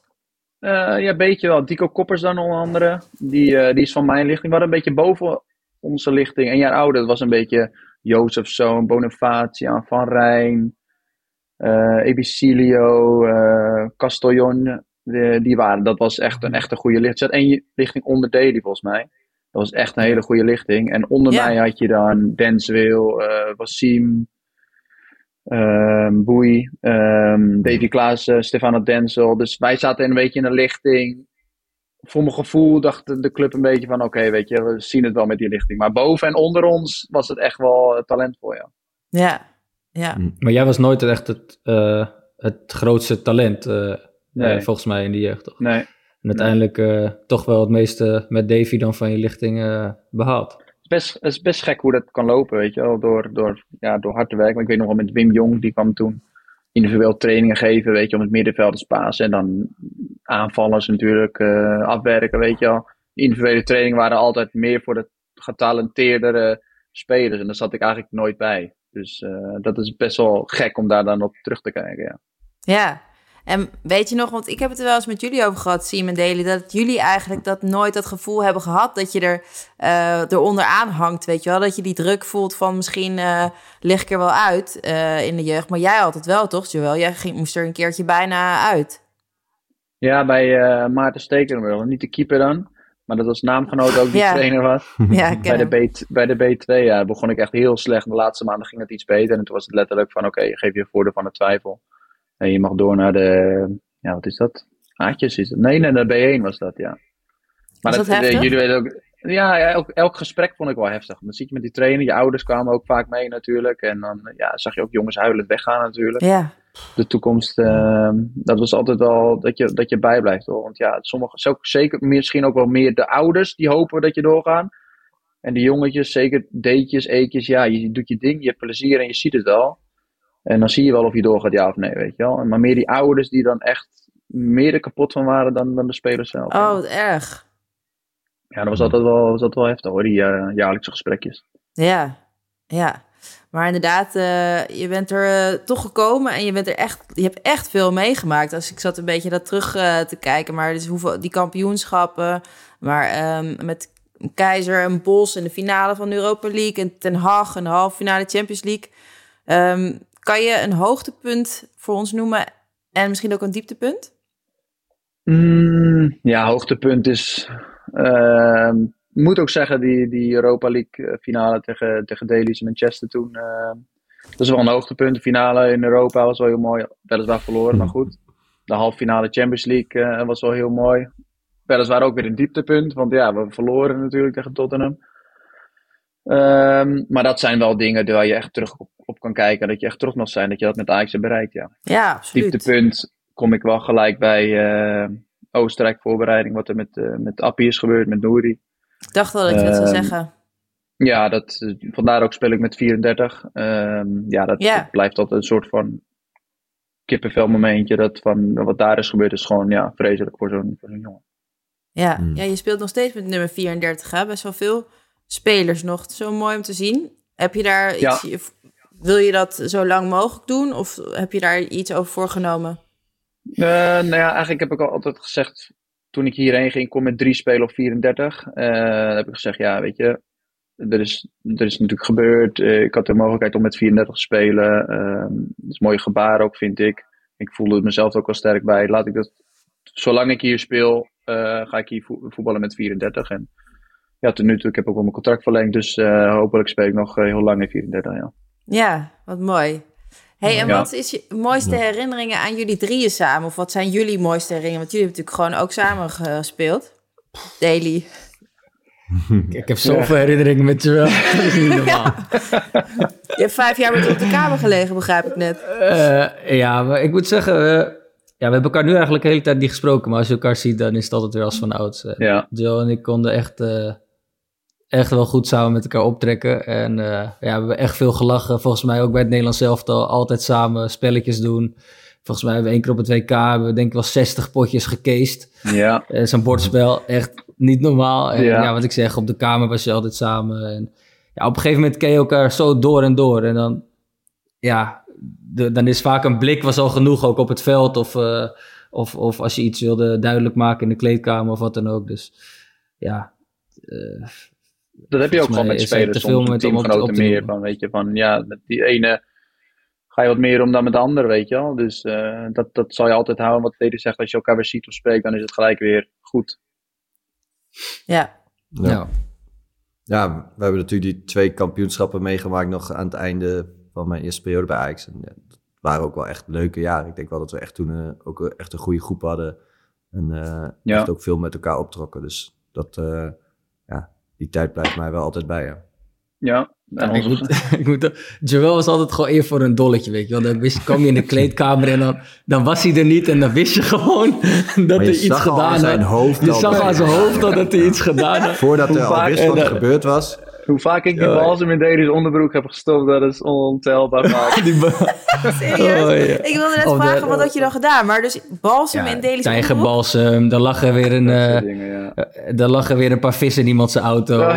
Eh, ja, een beetje wel. Dico Koppers dan onder andere. Die, eh, die is van mijn lichting. We hadden een beetje boven onze lichting. Een jaar ouder. Dat was een beetje Jozefzoon, Bonifacia, Van Rijn, eh Ebicilio, eh Castellon. Die waren, dat was echt een echte goede lichting. Er zat één lichting onder Daily volgens mij. Dat was echt een hele goede lichting. En onder Ja. mij had je dan Denswil, eh Wassim, ehm Boei, ehm Davy Klaassen, Stefano Denzel. Dus wij zaten een beetje in een lichting. Voor mijn gevoel dacht de- de club een beetje van: oké, weet je, we zien het wel met die lichting. Maar boven en onder ons was het echt wel eh, talentvol, ja. Ja, ja. Maar jij was nooit echt het, eh, het grootste talent, eh, Nee. eh, volgens mij, in de jeugd. Toch? Nee. En uiteindelijk eh, toch wel het meeste met Davy dan van je lichting eh, behaald. Best, het is best gek hoe dat kan lopen, weet je wel, door, door, ja, door hard te werken. Maar ik weet nog wel met Wim Jong, die kwam toen individueel trainingen geven, weet je, om het middenveld te. En dan aanvallers natuurlijk eh, afwerken, weet je wel. Individuele trainingen waren altijd meer voor de getalenteerdere spelers. En daar zat ik eigenlijk nooit bij. Dus eh, dat is best wel gek om daar dan op terug te kijken, ja. Ja, en weet je nog, want ik heb het er wel eens met jullie over gehad, Siem en Daily, dat jullie eigenlijk dat nooit dat gevoel hebben gehad dat je er eh eronder aan hangt, weet je wel? Dat je die druk voelt van misschien eh lig ik er wel uit eh, in de jeugd. Maar jij het wel, toch, Joël? Jij ging, moest er een keertje bijna uit. Ja, bij Maarten Stekelenburg. Niet de keeper dan, maar dat was naamgenoot ook die Ja. trainer was. Ja, ik ken Bij de. B, bij de B2 ja, begon ik echt heel slecht. De laatste maanden ging het iets beter. En toen was het letterlijk van, oké, geef je voordeel van de twijfel. En je mag door naar de, ja, wat is dat? Aatjes is het. Nee, nee, de B1 was dat, ja. Maar Was dat eh, heftig? jullie weten ook, ja, elk, elk gesprek vond ik wel heftig. Dan zit je met die trainer, je ouders kwamen ook vaak mee natuurlijk. En dan ja, zag je ook jongens huilend weggaan natuurlijk Ja, de toekomst, eh, dat was altijd wel dat je, dat je bijblijft hoor. Want ja, sommige, zeker misschien ook wel meer de ouders die hopen dat je doorgaan. En de jongetjes, zeker deetjes, eetjes, ja, je doet je ding, je hebt plezier en je ziet het wel. En dan zie je wel of je doorgaat, ja of nee, weet je wel. Maar meer die ouders die dan echt meer er kapot van waren dan, dan de spelers zelf. oh, wat erg. Ja, dat was altijd wel, was altijd wel heftig hoor, die eh, jaarlijkse gesprekjes. Ja, ja. Maar inderdaad, eh, je bent er eh, toch gekomen en je, bent er echt, je hebt echt veel meegemaakt. Als ik zat een beetje dat terug te kijken, maar dus hoeveel, die kampioenschappen, maar ehm, met Keizer en Bos in de finale van de Europa League en Ten Hag en de halve finale Champions League. Ehm, kan je een hoogtepunt voor ons noemen en misschien ook een dieptepunt? Mm, ja, hoogtepunt is. ehm, Ik moet ook zeggen, die, die Europa League eh, finale tegen, tegen in Manchester toen. eh, dat is wel een hoogtepunt. De finale in Europa was wel heel mooi. Weliswaar verloren, maar goed. De halve finale Champions League eh, was wel heel mooi. Weliswaar ook weer een dieptepunt, want ja, we verloren natuurlijk tegen Tottenham. Ehm, maar dat zijn wel dingen waar je echt terug op, op kan kijken. Dat je echt trots mag zijn dat je dat met Ajax hebt bereikt, ja Ja, absoluut. dieptepunt kom ik wel gelijk bij eh, Oostenrijk voorbereiding. Wat er met, eh met Appie is gebeurd, met Nouri. Ik dacht wel dat je dat zou Ehm, zeggen. Ja, dat, eh, vandaar ook speel ik met 34. Ehm, ja, dat, dat blijft altijd een soort van kippenvel momentje. Dat van wat daar is gebeurd is gewoon ja, vreselijk voor zo'n voor zo'n jongen. Ja. Hmm. ja, je speelt nog steeds met nummer 34, hè? Best wel veel spelers nog. Zo mooi om te zien. Heb je daar Ja. iets... Wil je dat zo lang mogelijk doen? Of heb je daar iets over voorgenomen? Eh, nou ja, eigenlijk heb ik al altijd gezegd, toen ik hierheen ging, kom met drie spelen op 34. Eh, dan heb ik gezegd, ja, weet je, er is, er is natuurlijk gebeurd. Eh, ik had de mogelijkheid om met 34 te spelen. Ehm, dat is een mooie gebaar ook, vind ik. Ik voelde mezelf ook wel sterk bij. Laat ik dat, zolang ik hier speel, eh, ga ik hier vo- voetballen met 34. En ja, tot nu toe, ik heb ook wel mijn contract verlengd. Dus eh, hopelijk speel ik nog eh, heel lang in 34, ja. Ja, wat mooi. Hey, en Ja. wat is je mooiste herinneringen aan jullie drieën samen? Of wat zijn jullie mooiste herinneringen? Want jullie hebben natuurlijk gewoon ook samen gespeeld. Daily. Ik heb zoveel herinneringen met Joel. Dat is niet normaal. Je hebt vijf jaar met op de kamer gelegen, begrijp ik net. Eh, ja, maar ik moet zeggen, ja, we hebben elkaar nu eigenlijk de hele tijd niet gesproken. Maar als je elkaar ziet, dan is het altijd weer als van ouds. Ja, Joe en ik konden echt, eh, echt wel goed samen met elkaar optrekken. En eh, ja, we hebben echt veel gelachen. Volgens mij ook bij het Nederlands elftal altijd samen spelletjes doen. Volgens mij hebben we één keer op het WK hebben we denk ik wel 60 potjes gecased. ja, Eh, Zo'n bordspel, echt niet normaal. En Ja. ja. wat ik zeg, op de kamer was je altijd samen. En ja, op een gegeven moment ken je elkaar zo door en door. En dan, ja, de, dan is vaak een blik was al genoeg, ook op het veld. Of, eh, of, of als je iets wilde duidelijk maken in de kleedkamer of wat dan ook. Dus ja, dat heb je ook gewoon met is het spelers, te veel met teamgenoten te meer. Van, weet je, van ja, met die ene ga je wat meer om dan met de andere, weet je wel. Dus eh, dat, dat zal je altijd houden. Wat Teddy zegt, als je elkaar weer ziet of spreekt, dan is het gelijk weer goed. Ja, ja. Ja. Ja, we hebben natuurlijk die twee kampioenschappen meegemaakt nog aan het einde van mijn eerste periode bij Ajax. En ja, dat waren ook wel echt leuke jaren. Ik denk wel dat we echt toen eh, ook echt een goede groep hadden. En eh, Ja. echt ook veel met elkaar optrokken. Dus dat, eh, die tijd blijft mij wel altijd bij. Ja. Ja, en ik moet, ik moet, Joel was altijd gewoon eer voor een dolletje, weet je wel. Dan wist, kwam je in de kleedkamer en dan, dan was hij er niet. En dan wist je gewoon dat hij iets gedaan aan zijn had. hoofd Je al zag aan zijn hoofd al dat hij iets gedaan had. Voordat hij al wist wat er dat- gebeurd was. Hoe vaak ik die Ja, balsem in Deli's onderbroek heb gestopt, dat is ontelbaar vaak. Die ba- serieus? Oh, ja. Ik wilde net Oh, vragen, wat had je dan gedaan? Maar dus balsem en Daily tijgerbalsem, dan lag er weer een... Eh dingen, ja. eh, dan lag er weer een paar vissen in iemand zijn auto.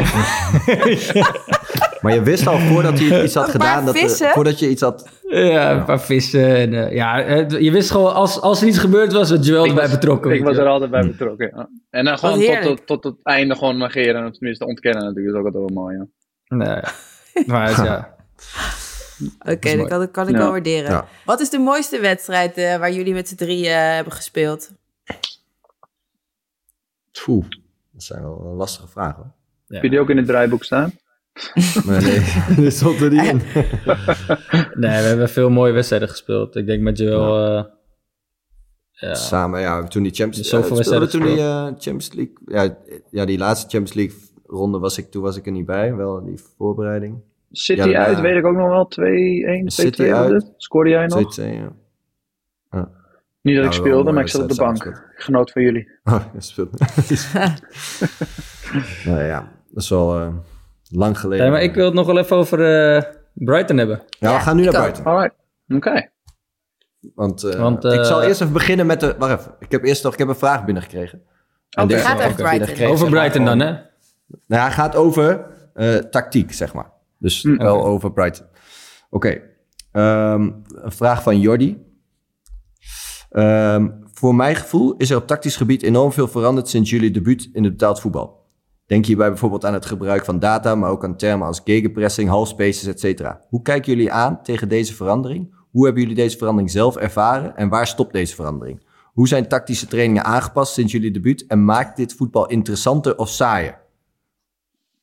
Ja. Maar je wist al voordat hij iets had Een paar gedaan. Dat, voordat je iets had. Ja, een paar vissen. En, eh, ja, je wist gewoon, als, als er iets gebeurd was, was Joel erbij was- betrokken. Ik was je er altijd bij betrokken, ja. En dan gewoon tot, tot, tot het einde gewoon negeren, of tenminste ontkennen natuurlijk, is ook altijd wel mooi, ja. Nee, maar het- ja. Oké, dat mooi. kan, dat kan ik Ja. wel waarderen. Ja. Wat is de mooiste wedstrijd eh, waar jullie met z'n drieën eh, hebben gespeeld? Poeh, dat zijn wel lastige vragen. hoor. Heb je die ook in het draaiboek staan? Maar nee, dit stond er niet in. Nee, we hebben veel mooie wedstrijden gespeeld. Ik denk met Joel... eh, ja. Samen, ja, toen die Champions speelde wedstrijden toen die eh, Champions League. Ja, ja, die laatste Champions League ronde was ik, toen was ik er niet bij. Wel die voorbereiding. City Ja, uit, weet ik ook nog wel. 2-1, 2-2 City was uit. Scoorde jij nog? 2-2, ja. Niet dat Ja, ik speelde, maar ik zat op de bank. genoot van jullie. Oh, dat speelde. nou ja, dat is wel eh, lang geleden. Nee, maar ik wil het nog wel even over eh, Brighton hebben. Ja, Ja, we gaan nu ik naar buiten. Alright, oké. Want, eh, Want, ik zal eh, eerst even beginnen met de... Wacht even. Ik heb eerst nog ik heb een vraag binnengekregen. En Oké. deze Gaat over Brighton. Over Brighton dan, hè? Nou, hij gaat over eh, tactiek, zeg maar. Dus Hm. wel over Brighton. Oké. Ehm, een vraag van Jordi. Ehm, voor mijn gevoel is er op tactisch gebied enorm veel veranderd sinds jullie debuut in het betaald voetbal. Denk hierbij bijvoorbeeld aan het gebruik van data, maar ook aan termen als gegenpressing, halfspaces, etc. Hoe kijken jullie aan tegen deze verandering? Hoe hebben jullie deze verandering zelf ervaren en waar stopt deze verandering? Hoe zijn tactische trainingen aangepast sinds jullie debuut en maakt dit voetbal interessanter of saaier?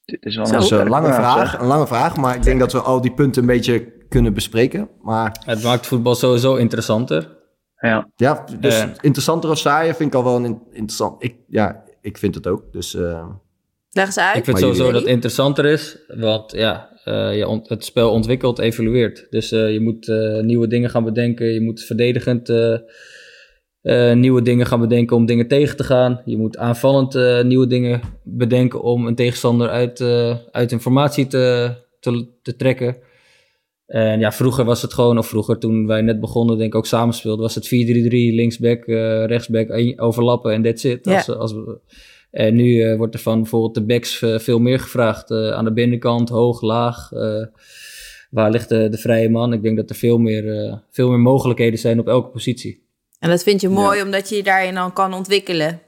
Dit is wel Dat is een lange vraag, zeg. een lange vraag, maar ik denk dat we al die punten een beetje kunnen bespreken. Maar Het maakt voetbal sowieso interessanter. Ja, ja, dus Eh. interessanter of saaier vind ik al wel een in- interessant. Ik, ja, ik vind het ook. Dus eh, Leg eens uit. Ik vind Maar sowieso jullie- dat het interessanter is, want ja, eh, je het spel ontwikkelt, evolueert. Dus eh, je moet eh, nieuwe dingen gaan bedenken, je moet verdedigend eh, eh, nieuwe dingen gaan bedenken om dingen tegen te gaan. Je moet aanvallend eh, nieuwe dingen bedenken om een tegenstander uit, eh, uit informatie te, te, te trekken. En ja, vroeger was het gewoon, of vroeger toen wij net begonnen, denk ik ook samen speelden, was het 4-3-3, linksback, eh rechtsback, overlappen en that's it. Ja. Als, als, we- en nu eh, wordt er van bijvoorbeeld de backs eh, veel meer gevraagd. eh, aan de binnenkant, hoog, laag. eh, waar ligt de, de vrije man? Ik denk dat er veel meer, eh, veel meer mogelijkheden zijn op elke positie. En dat vind je mooi, omdat je je daarin dan kan ontwikkelen.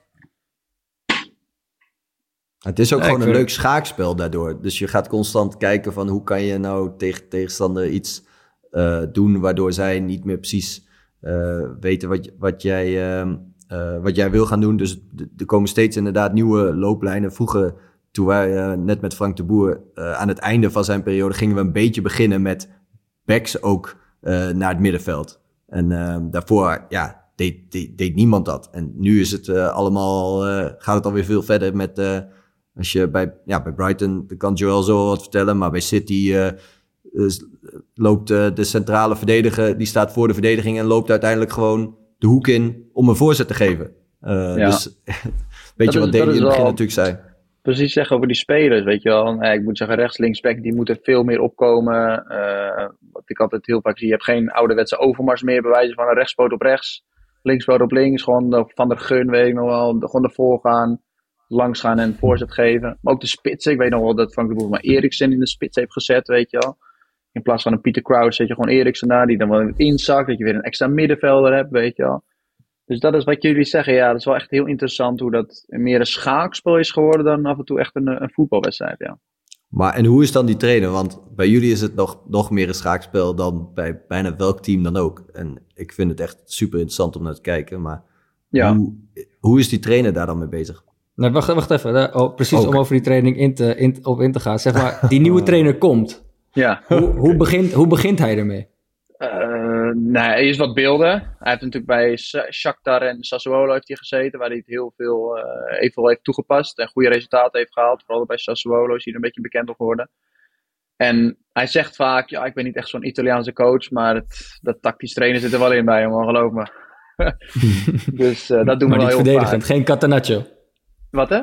het is ook Ja, gewoon een vind- leuk schaakspel daardoor. Dus je gaat constant kijken van hoe kan je nou tegen tegenstander iets eh, doen waardoor zij niet meer precies eh, weten wat, je- wat jij ehm, eh, wat jij wil gaan doen. Dus er komen steeds inderdaad nieuwe looplijnen. Vroeger, toen wij eh, net met Frank de Boer eh, aan het einde van zijn periode... gingen we een beetje beginnen met backs ook naar het middenveld. En daarvoor, ja, deed, niemand dat. En nu is het allemaal, gaat het alweer veel verder met... als je bij, ja, bij Brighton, daar kan Joel zo wat vertellen, maar bij City loopt de centrale verdediger, die staat voor de verdediging en loopt uiteindelijk gewoon de hoek in om een voorzet te geven. Eh, Ja. Dus weet je wat dat in het begin natuurlijk zei? precies zeggen over die spelers, weet je wel. Eh, ik moet zeggen, rechts, links, back, die moeten veel meer opkomen. Eh, wat ik altijd heel vaak zie, je hebt geen ouderwetse overmars meer, bij wijze van een rechtspoot op rechts, linkspoot op links, gewoon de- van de gun, weet ik nog wel, de- gewoon ervoor gaan, langs gaan en voorzet geven. Maar ook de spitsen, ik weet nog wel dat Frank de Boer maar Eriksen in de spits heeft gezet, weet je wel. In plaats van een Pieter Crouch zet je gewoon Eriksen daar, die dan wel inzakt, dat je weer een extra middenvelder hebt, weet je wel. Dus dat is wat jullie zeggen. Ja, dat is wel echt heel interessant hoe dat meer een schaakspel is geworden dan af en toe echt een, een voetbalwedstrijd. Ja. Maar en hoe is dan die trainer? Want bij jullie is het nog, nog meer een schaakspel dan bij bijna welk team dan ook. En ik vind het echt super interessant om naar te kijken. Maar Ja. hoe, hoe is die trainer daar dan mee bezig? Nee, wacht, wacht even. Oh, precies om over die training in te, in, op in te gaan. Zeg maar, die nieuwe trainer komt. Ja. Hoe, hoe, begint, hoe begint hij ermee? Eh, nee, er is wat beelden. Hij heeft natuurlijk bij Shakhtar en Sassuolo heeft hij gezeten, waar hij het heel veel, even wel heeft toegepast en goede resultaten heeft gehaald. Vooral bij Sassuolo is hij er een beetje bekend op geworden. En hij zegt vaak, ja, ik ben niet echt zo'n Italiaanse coach, maar het, dat tactisch trainen zit er wel in bij hem, geloof me. dus eh, dat doen maar we niet wel heel verdedigend. vaak. Geen Catenaccio. Wat hè?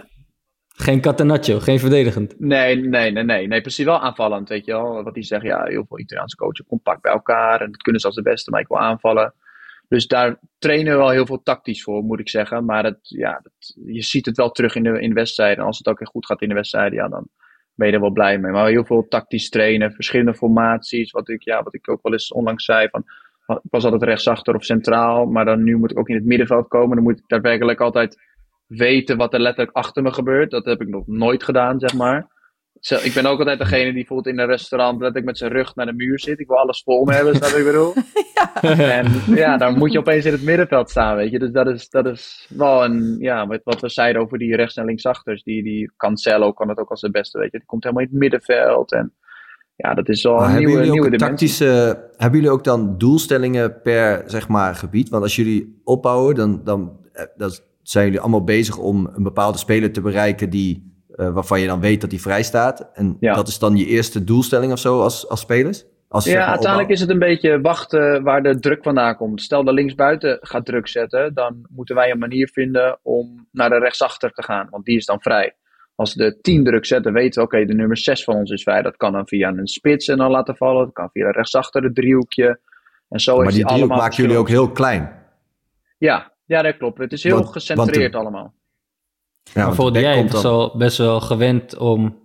Geen Catenaccio. Geen verdedigend. Nee, nee, nee, nee, nee, precies wel aanvallend, weet je wel. Wat die zeggen, ja, heel veel Italiaanse coaches compact bij elkaar en dat kunnen ze als de beste, maar ik wil aanvallen. Dus daar trainen we wel heel veel tactisch voor, moet ik zeggen. Maar het, ja, je ziet het wel terug in de, in de wedstrijden. En als het ook echt goed gaat in de wedstrijden, ja, dan ben je er wel blij mee. Maar heel veel tactisch trainen, verschillende formaties. Wat ik, ja, wat ik ook wel eens onlangs zei, van, ik was altijd rechtsachter of centraal. Maar dan nu moet ik ook in het middenveld komen. Dan moet ik daadwerkelijk altijd weten wat er letterlijk achter me gebeurt. Dat heb ik nog nooit gedaan, zeg maar. Ik ben ook altijd degene die bijvoorbeeld in een restaurant letterlijk met zijn rug naar de muur zit. Ik wil alles vol me hebben, snap ik bedoel? En ja, dan moet je opeens in het middenveld staan, weet je. Dus dat is, dat is wel een, ja, wat, wat we zeiden over die rechts- en linksachters. Die, die Cancelo kan het ook als de beste, weet je. Die komt helemaal in het middenveld en ja, dat is wel een nieuwe, jullie ook nieuwe dimensie. tactische, hebben jullie ook dan doelstellingen per zeg maar, gebied? Want als jullie opbouwen, dan, dan, eh, dan zijn jullie allemaal bezig om een bepaalde speler te bereiken die, eh, waarvan je dan weet dat hij vrij staat. En Ja. dat is dan je eerste doelstelling of zo als, als spelers? Als, Ja, maar, uiteindelijk is het een beetje wachten waar de druk vandaan komt. Stel dat linksbuiten gaat druk zetten, dan moeten wij een manier vinden om naar de rechtsachter te gaan, want die is dan vrij. Als de 10 druk zetten, weten we, oké, de nummer 6 van ons is vrij. Dat kan dan via een spits en dan laten vallen. Dat kan via rechtsachter, het driehoekje. En zo Maar die driehoek maken jullie ook heel klein. Ja, ja, dat klopt. Het is heel Want- gecentreerd want allemaal. Ja, bijvoorbeeld jij komt bent dan- wel best wel gewend om...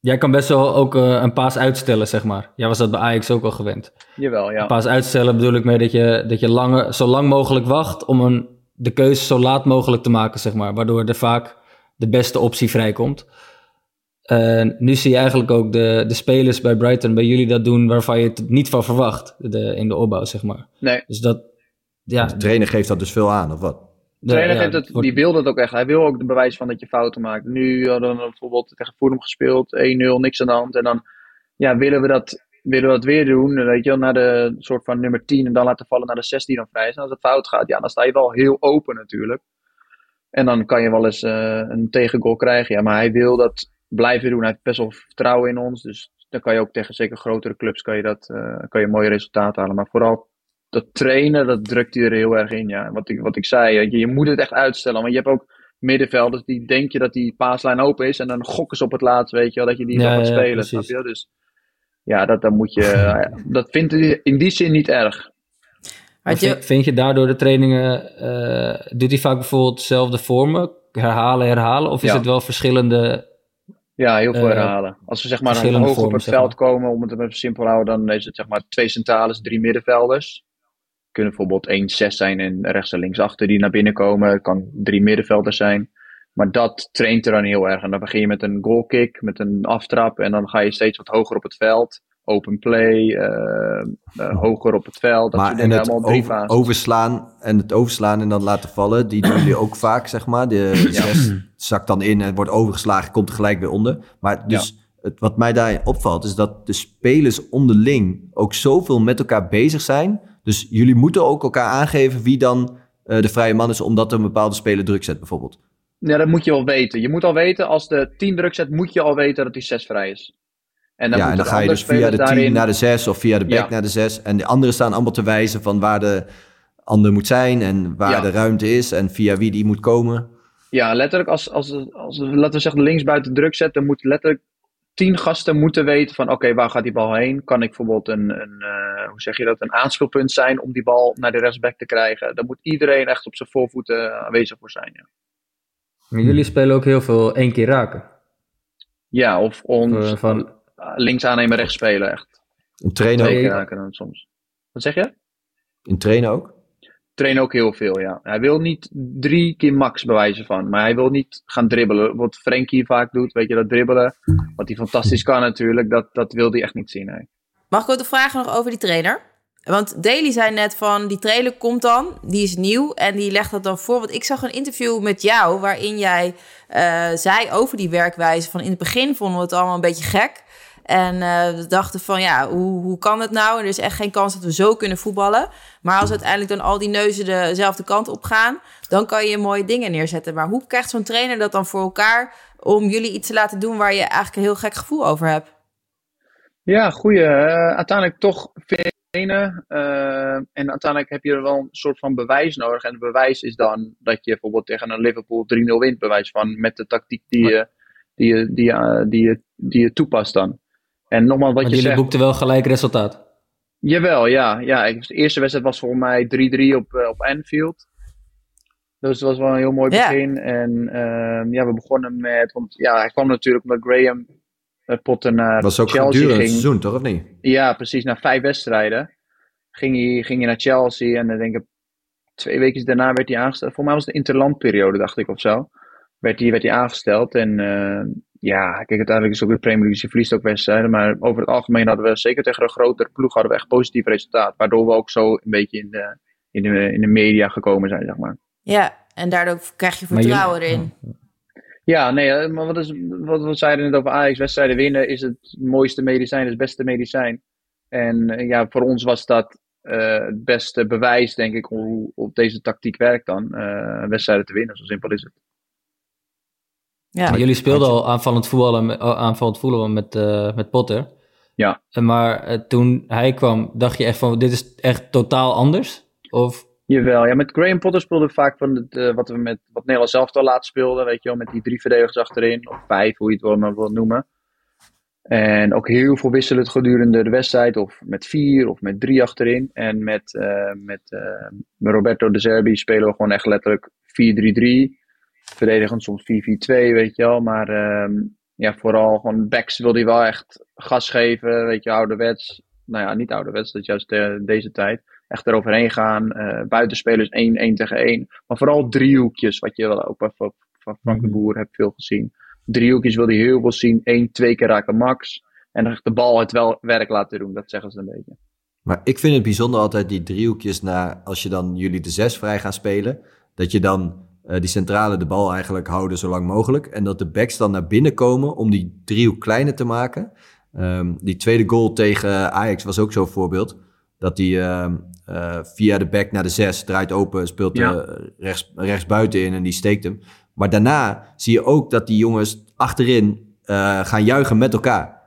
Jij kan best wel ook eh, een paas uitstellen, zeg maar. Jij was dat bij Ajax ook al gewend. Jawel, ja. Een paas uitstellen bedoel ik mee dat je, dat je lange, zo lang mogelijk wacht... om een, de keuze zo laat mogelijk te maken, zeg maar. Waardoor er vaak de beste optie vrijkomt. En nu zie je eigenlijk ook de, de spelers bij Brighton, bij jullie dat doen... waarvan je het niet van verwacht de, in de opbouw, zeg maar. Nee, Dus dat... Ja, De trainer geeft dat dus veel aan, of wat? De trainer ja, geeft het, die wil dat ook echt. Hij wil ook de bewijs van dat je fouten maakt. Nu hadden we bijvoorbeeld tegen Fulham gespeeld, 1-0, niks aan de hand. En dan ja, willen, we dat, willen we dat weer doen, weet je wel, naar de soort van nummer 10 en dan laten vallen naar de 6 die dan vrij is. En als het fout gaat, ja, dan sta je wel heel open natuurlijk. En dan kan je wel eens eh, een tegengoal krijgen. Ja, maar hij wil dat blijven doen. Hij heeft best wel vertrouwen in ons. Dus dan kan je ook tegen zeker grotere clubs kan je dat, eh, kan je mooie resultaten halen. Maar vooral dat trainen, dat drukt hij er heel erg in. Ja. Wat, ik, wat ik zei, je, je moet het echt uitstellen. Want je hebt ook middenvelders die denk je dat die paaslijn open is. En dan gokken ze op het laatst, weet je wel, dat je die Ja, nog gaat ja, spelen. precies. Snap je? Dus ja, dat, dan moet je, dat vindt hij in die zin niet erg. Vind, vind je daardoor de trainingen, eh, doet hij vaak bijvoorbeeld dezelfde vormen, herhalen, herhalen? Of is Ja. het wel verschillende? Ja, heel veel Eh, herhalen. Als we zeg maar hoog op het veld maar. komen, om het even simpel te houden, dan is het zeg maar twee centrales, drie middenvelders. Kunnen bijvoorbeeld 1-6 zijn en rechts en links achter die naar binnen komen. Het kan drie middenvelders zijn. Maar dat traint er dan heel erg. En dan begin je met een goalkick, met een aftrap. En dan ga je steeds wat hoger op het veld. open play, eh, eh, hoger op het veld. Dat maar en het allemaal drie over- fases. overslaan en het overslaan en dan laten vallen, die doen jullie ook vaak, zeg maar. De zes zakt dan in en wordt overgeslagen, komt er gelijk weer onder. Maar dus het, wat mij daarin opvalt, is dat de spelers onderling ook zoveel met elkaar bezig zijn. Dus jullie moeten ook elkaar aangeven wie dan eh, de vrije man is, omdat een bepaalde speler druk zet, bijvoorbeeld. Ja, dat moet je wel weten. Je moet al weten, als de 10 druk zet, moet je al weten dat die 6 vrij is. En dan ja, en dan ga je dus via de spelers 10 daarin- naar de 6 of via de back Ja. naar de 6. En de anderen staan allemaal te wijzen van waar de ander moet zijn en waar Ja. de ruimte is en via wie die moet komen. Ja, letterlijk, als, als, als, laten we zeggen, linksbuiten druk zet, dan moet letterlijk tien gasten moeten weten van, oké, waar gaat die bal heen? Kan ik bijvoorbeeld een, een eh, hoe zeg je dat, een aanspeelpunt zijn om die bal naar de rechtsback te krijgen? Dan moet iedereen echt op zijn voorvoeten aanwezig voor zijn, ja. Maar jullie spelen ook heel veel één keer raken. Ja, of ons Eh, van, links aannemen, rechts spelen, echt. In trainen Twee ook. keer raken dan soms. Wat zeg je? In trainen ook. Trainen ook heel veel, ja. Hij wil niet drie keer max bewijzen van, maar hij wil niet gaan dribbelen. Wat Frenkie vaak doet, weet je, dat dribbelen. Wat hij fantastisch kan natuurlijk, dat, dat wil hij echt niet zien, nee. Mag ik ook de vragen nog over die trainer? Want Daly zei net van, die trailer komt dan, die is nieuw en die legt dat dan voor. Want ik zag een interview met jou waarin jij eh, zei over die werkwijze van in het begin vonden we het allemaal een beetje gek. En eh, we dachten van, ja, hoe, hoe kan het nou? En er is echt geen kans dat we zo kunnen voetballen. Maar als uiteindelijk dan al die neuzen dezelfde kant op gaan, dan kan je mooie dingen neerzetten. Maar hoe krijgt zo'n trainer dat dan voor elkaar om jullie iets te laten doen waar je eigenlijk een heel gek gevoel over hebt? Ja, goeie. Eh, uiteindelijk toch trainen. eh, en uiteindelijk heb je er wel een soort van bewijs nodig. En het bewijs is dan dat je bijvoorbeeld tegen een Liverpool 3-0 wint, bewijs van met de tactiek die je, die je, die je, die je, die je toepast dan. En nogmaals, wat want je jullie zegt. boekten wel gelijk resultaat. Jawel, ja. ja. De eerste wedstrijd was volgens mij 3-3 op, eh, op Anfield. Dus dat was wel een heel mooi Ja. begin. En ehm, ja, we begonnen met... Want ja, hij kwam natuurlijk omdat Graham eh, Potter naar Dat was ook Chelsea gedurende het ging. seizoen, toch of niet? Ja, precies. Na vijf wedstrijden ging hij, ging hij naar Chelsea. En dan denk ik, twee weken daarna werd hij aangesteld. Voor mij was het de interlandperiode, dacht ik, of zo. Werd hij, werd hij aangesteld. En eh, ja, kijk, uiteindelijk is het ook weer Premier League. Je verliest ook wedstrijden. Maar over het algemeen hadden we, zeker tegen een grotere ploeg, hadden we echt positief resultaat. Waardoor we ook zo een beetje in de, in de, in de media gekomen zijn, zeg maar. Ja, en daardoor krijg je vertrouwen erin. Ja, nee, eh, maar wat, is, wat we zeiden net over Ajax, wedstrijden winnen is het mooiste medicijn, is het beste medicijn. En eh, ja, voor ons was dat eh, het beste bewijs, denk ik, hoe op deze tactiek werkt dan. eh, wedstrijden te winnen, zo simpel is het. Ja. Maar jullie speelden al aanvallend voetballen, met- oh, aanvallend voetballen met, eh, met Potter. Ja. En Maar eh, toen hij kwam, dacht je echt van, dit is echt totaal anders? Of, Jawel, ja, met Graham Potter speelden we vaak van het, eh, wat we met wat Nederland zelf al laat speelden, weet je wel, met die drie verdedigers achterin, of vijf, hoe je het wel maar wil noemen. En ook heel veel wisselend gedurende de wedstrijd, of met vier of met drie achterin. En met, eh, met, eh, met Roberto De Zerbi spelen we gewoon echt letterlijk 4-3-3. Verdedigend soms 4-4-2, weet je wel. Maar ehm, ja, vooral gewoon backs wil hij wel echt gas geven, weet je, ouderwets. Nou ja, niet ouderwets, dat is juist eh, deze tijd echt eroverheen gaan. eh buitenspelers 1, 1 tegen 1. Maar vooral driehoekjes, wat je wel ook van, van Frank de Boer hebt veel gezien. Driehoekjes wil hij heel veel zien. 1, 2 keer raken max. En dan de bal het wel werk laten doen. Dat zeggen ze een beetje. Maar ik vind het bijzonder altijd die driehoekjes na, als je dan jullie de zes vrij gaan spelen, dat je dan eh, die centrale de bal eigenlijk houden zo lang mogelijk. En dat de backs dan naar binnen komen om die driehoek kleiner te maken. Ehm, die tweede goal tegen Ajax was ook zo'n voorbeeld. Dat die ehm, eh, via de back naar de zes draait open, speelt Ja. eh, rechts, rechts buiten in en die steekt hem. Maar daarna zie je ook dat die jongens achterin gaan juichen met elkaar.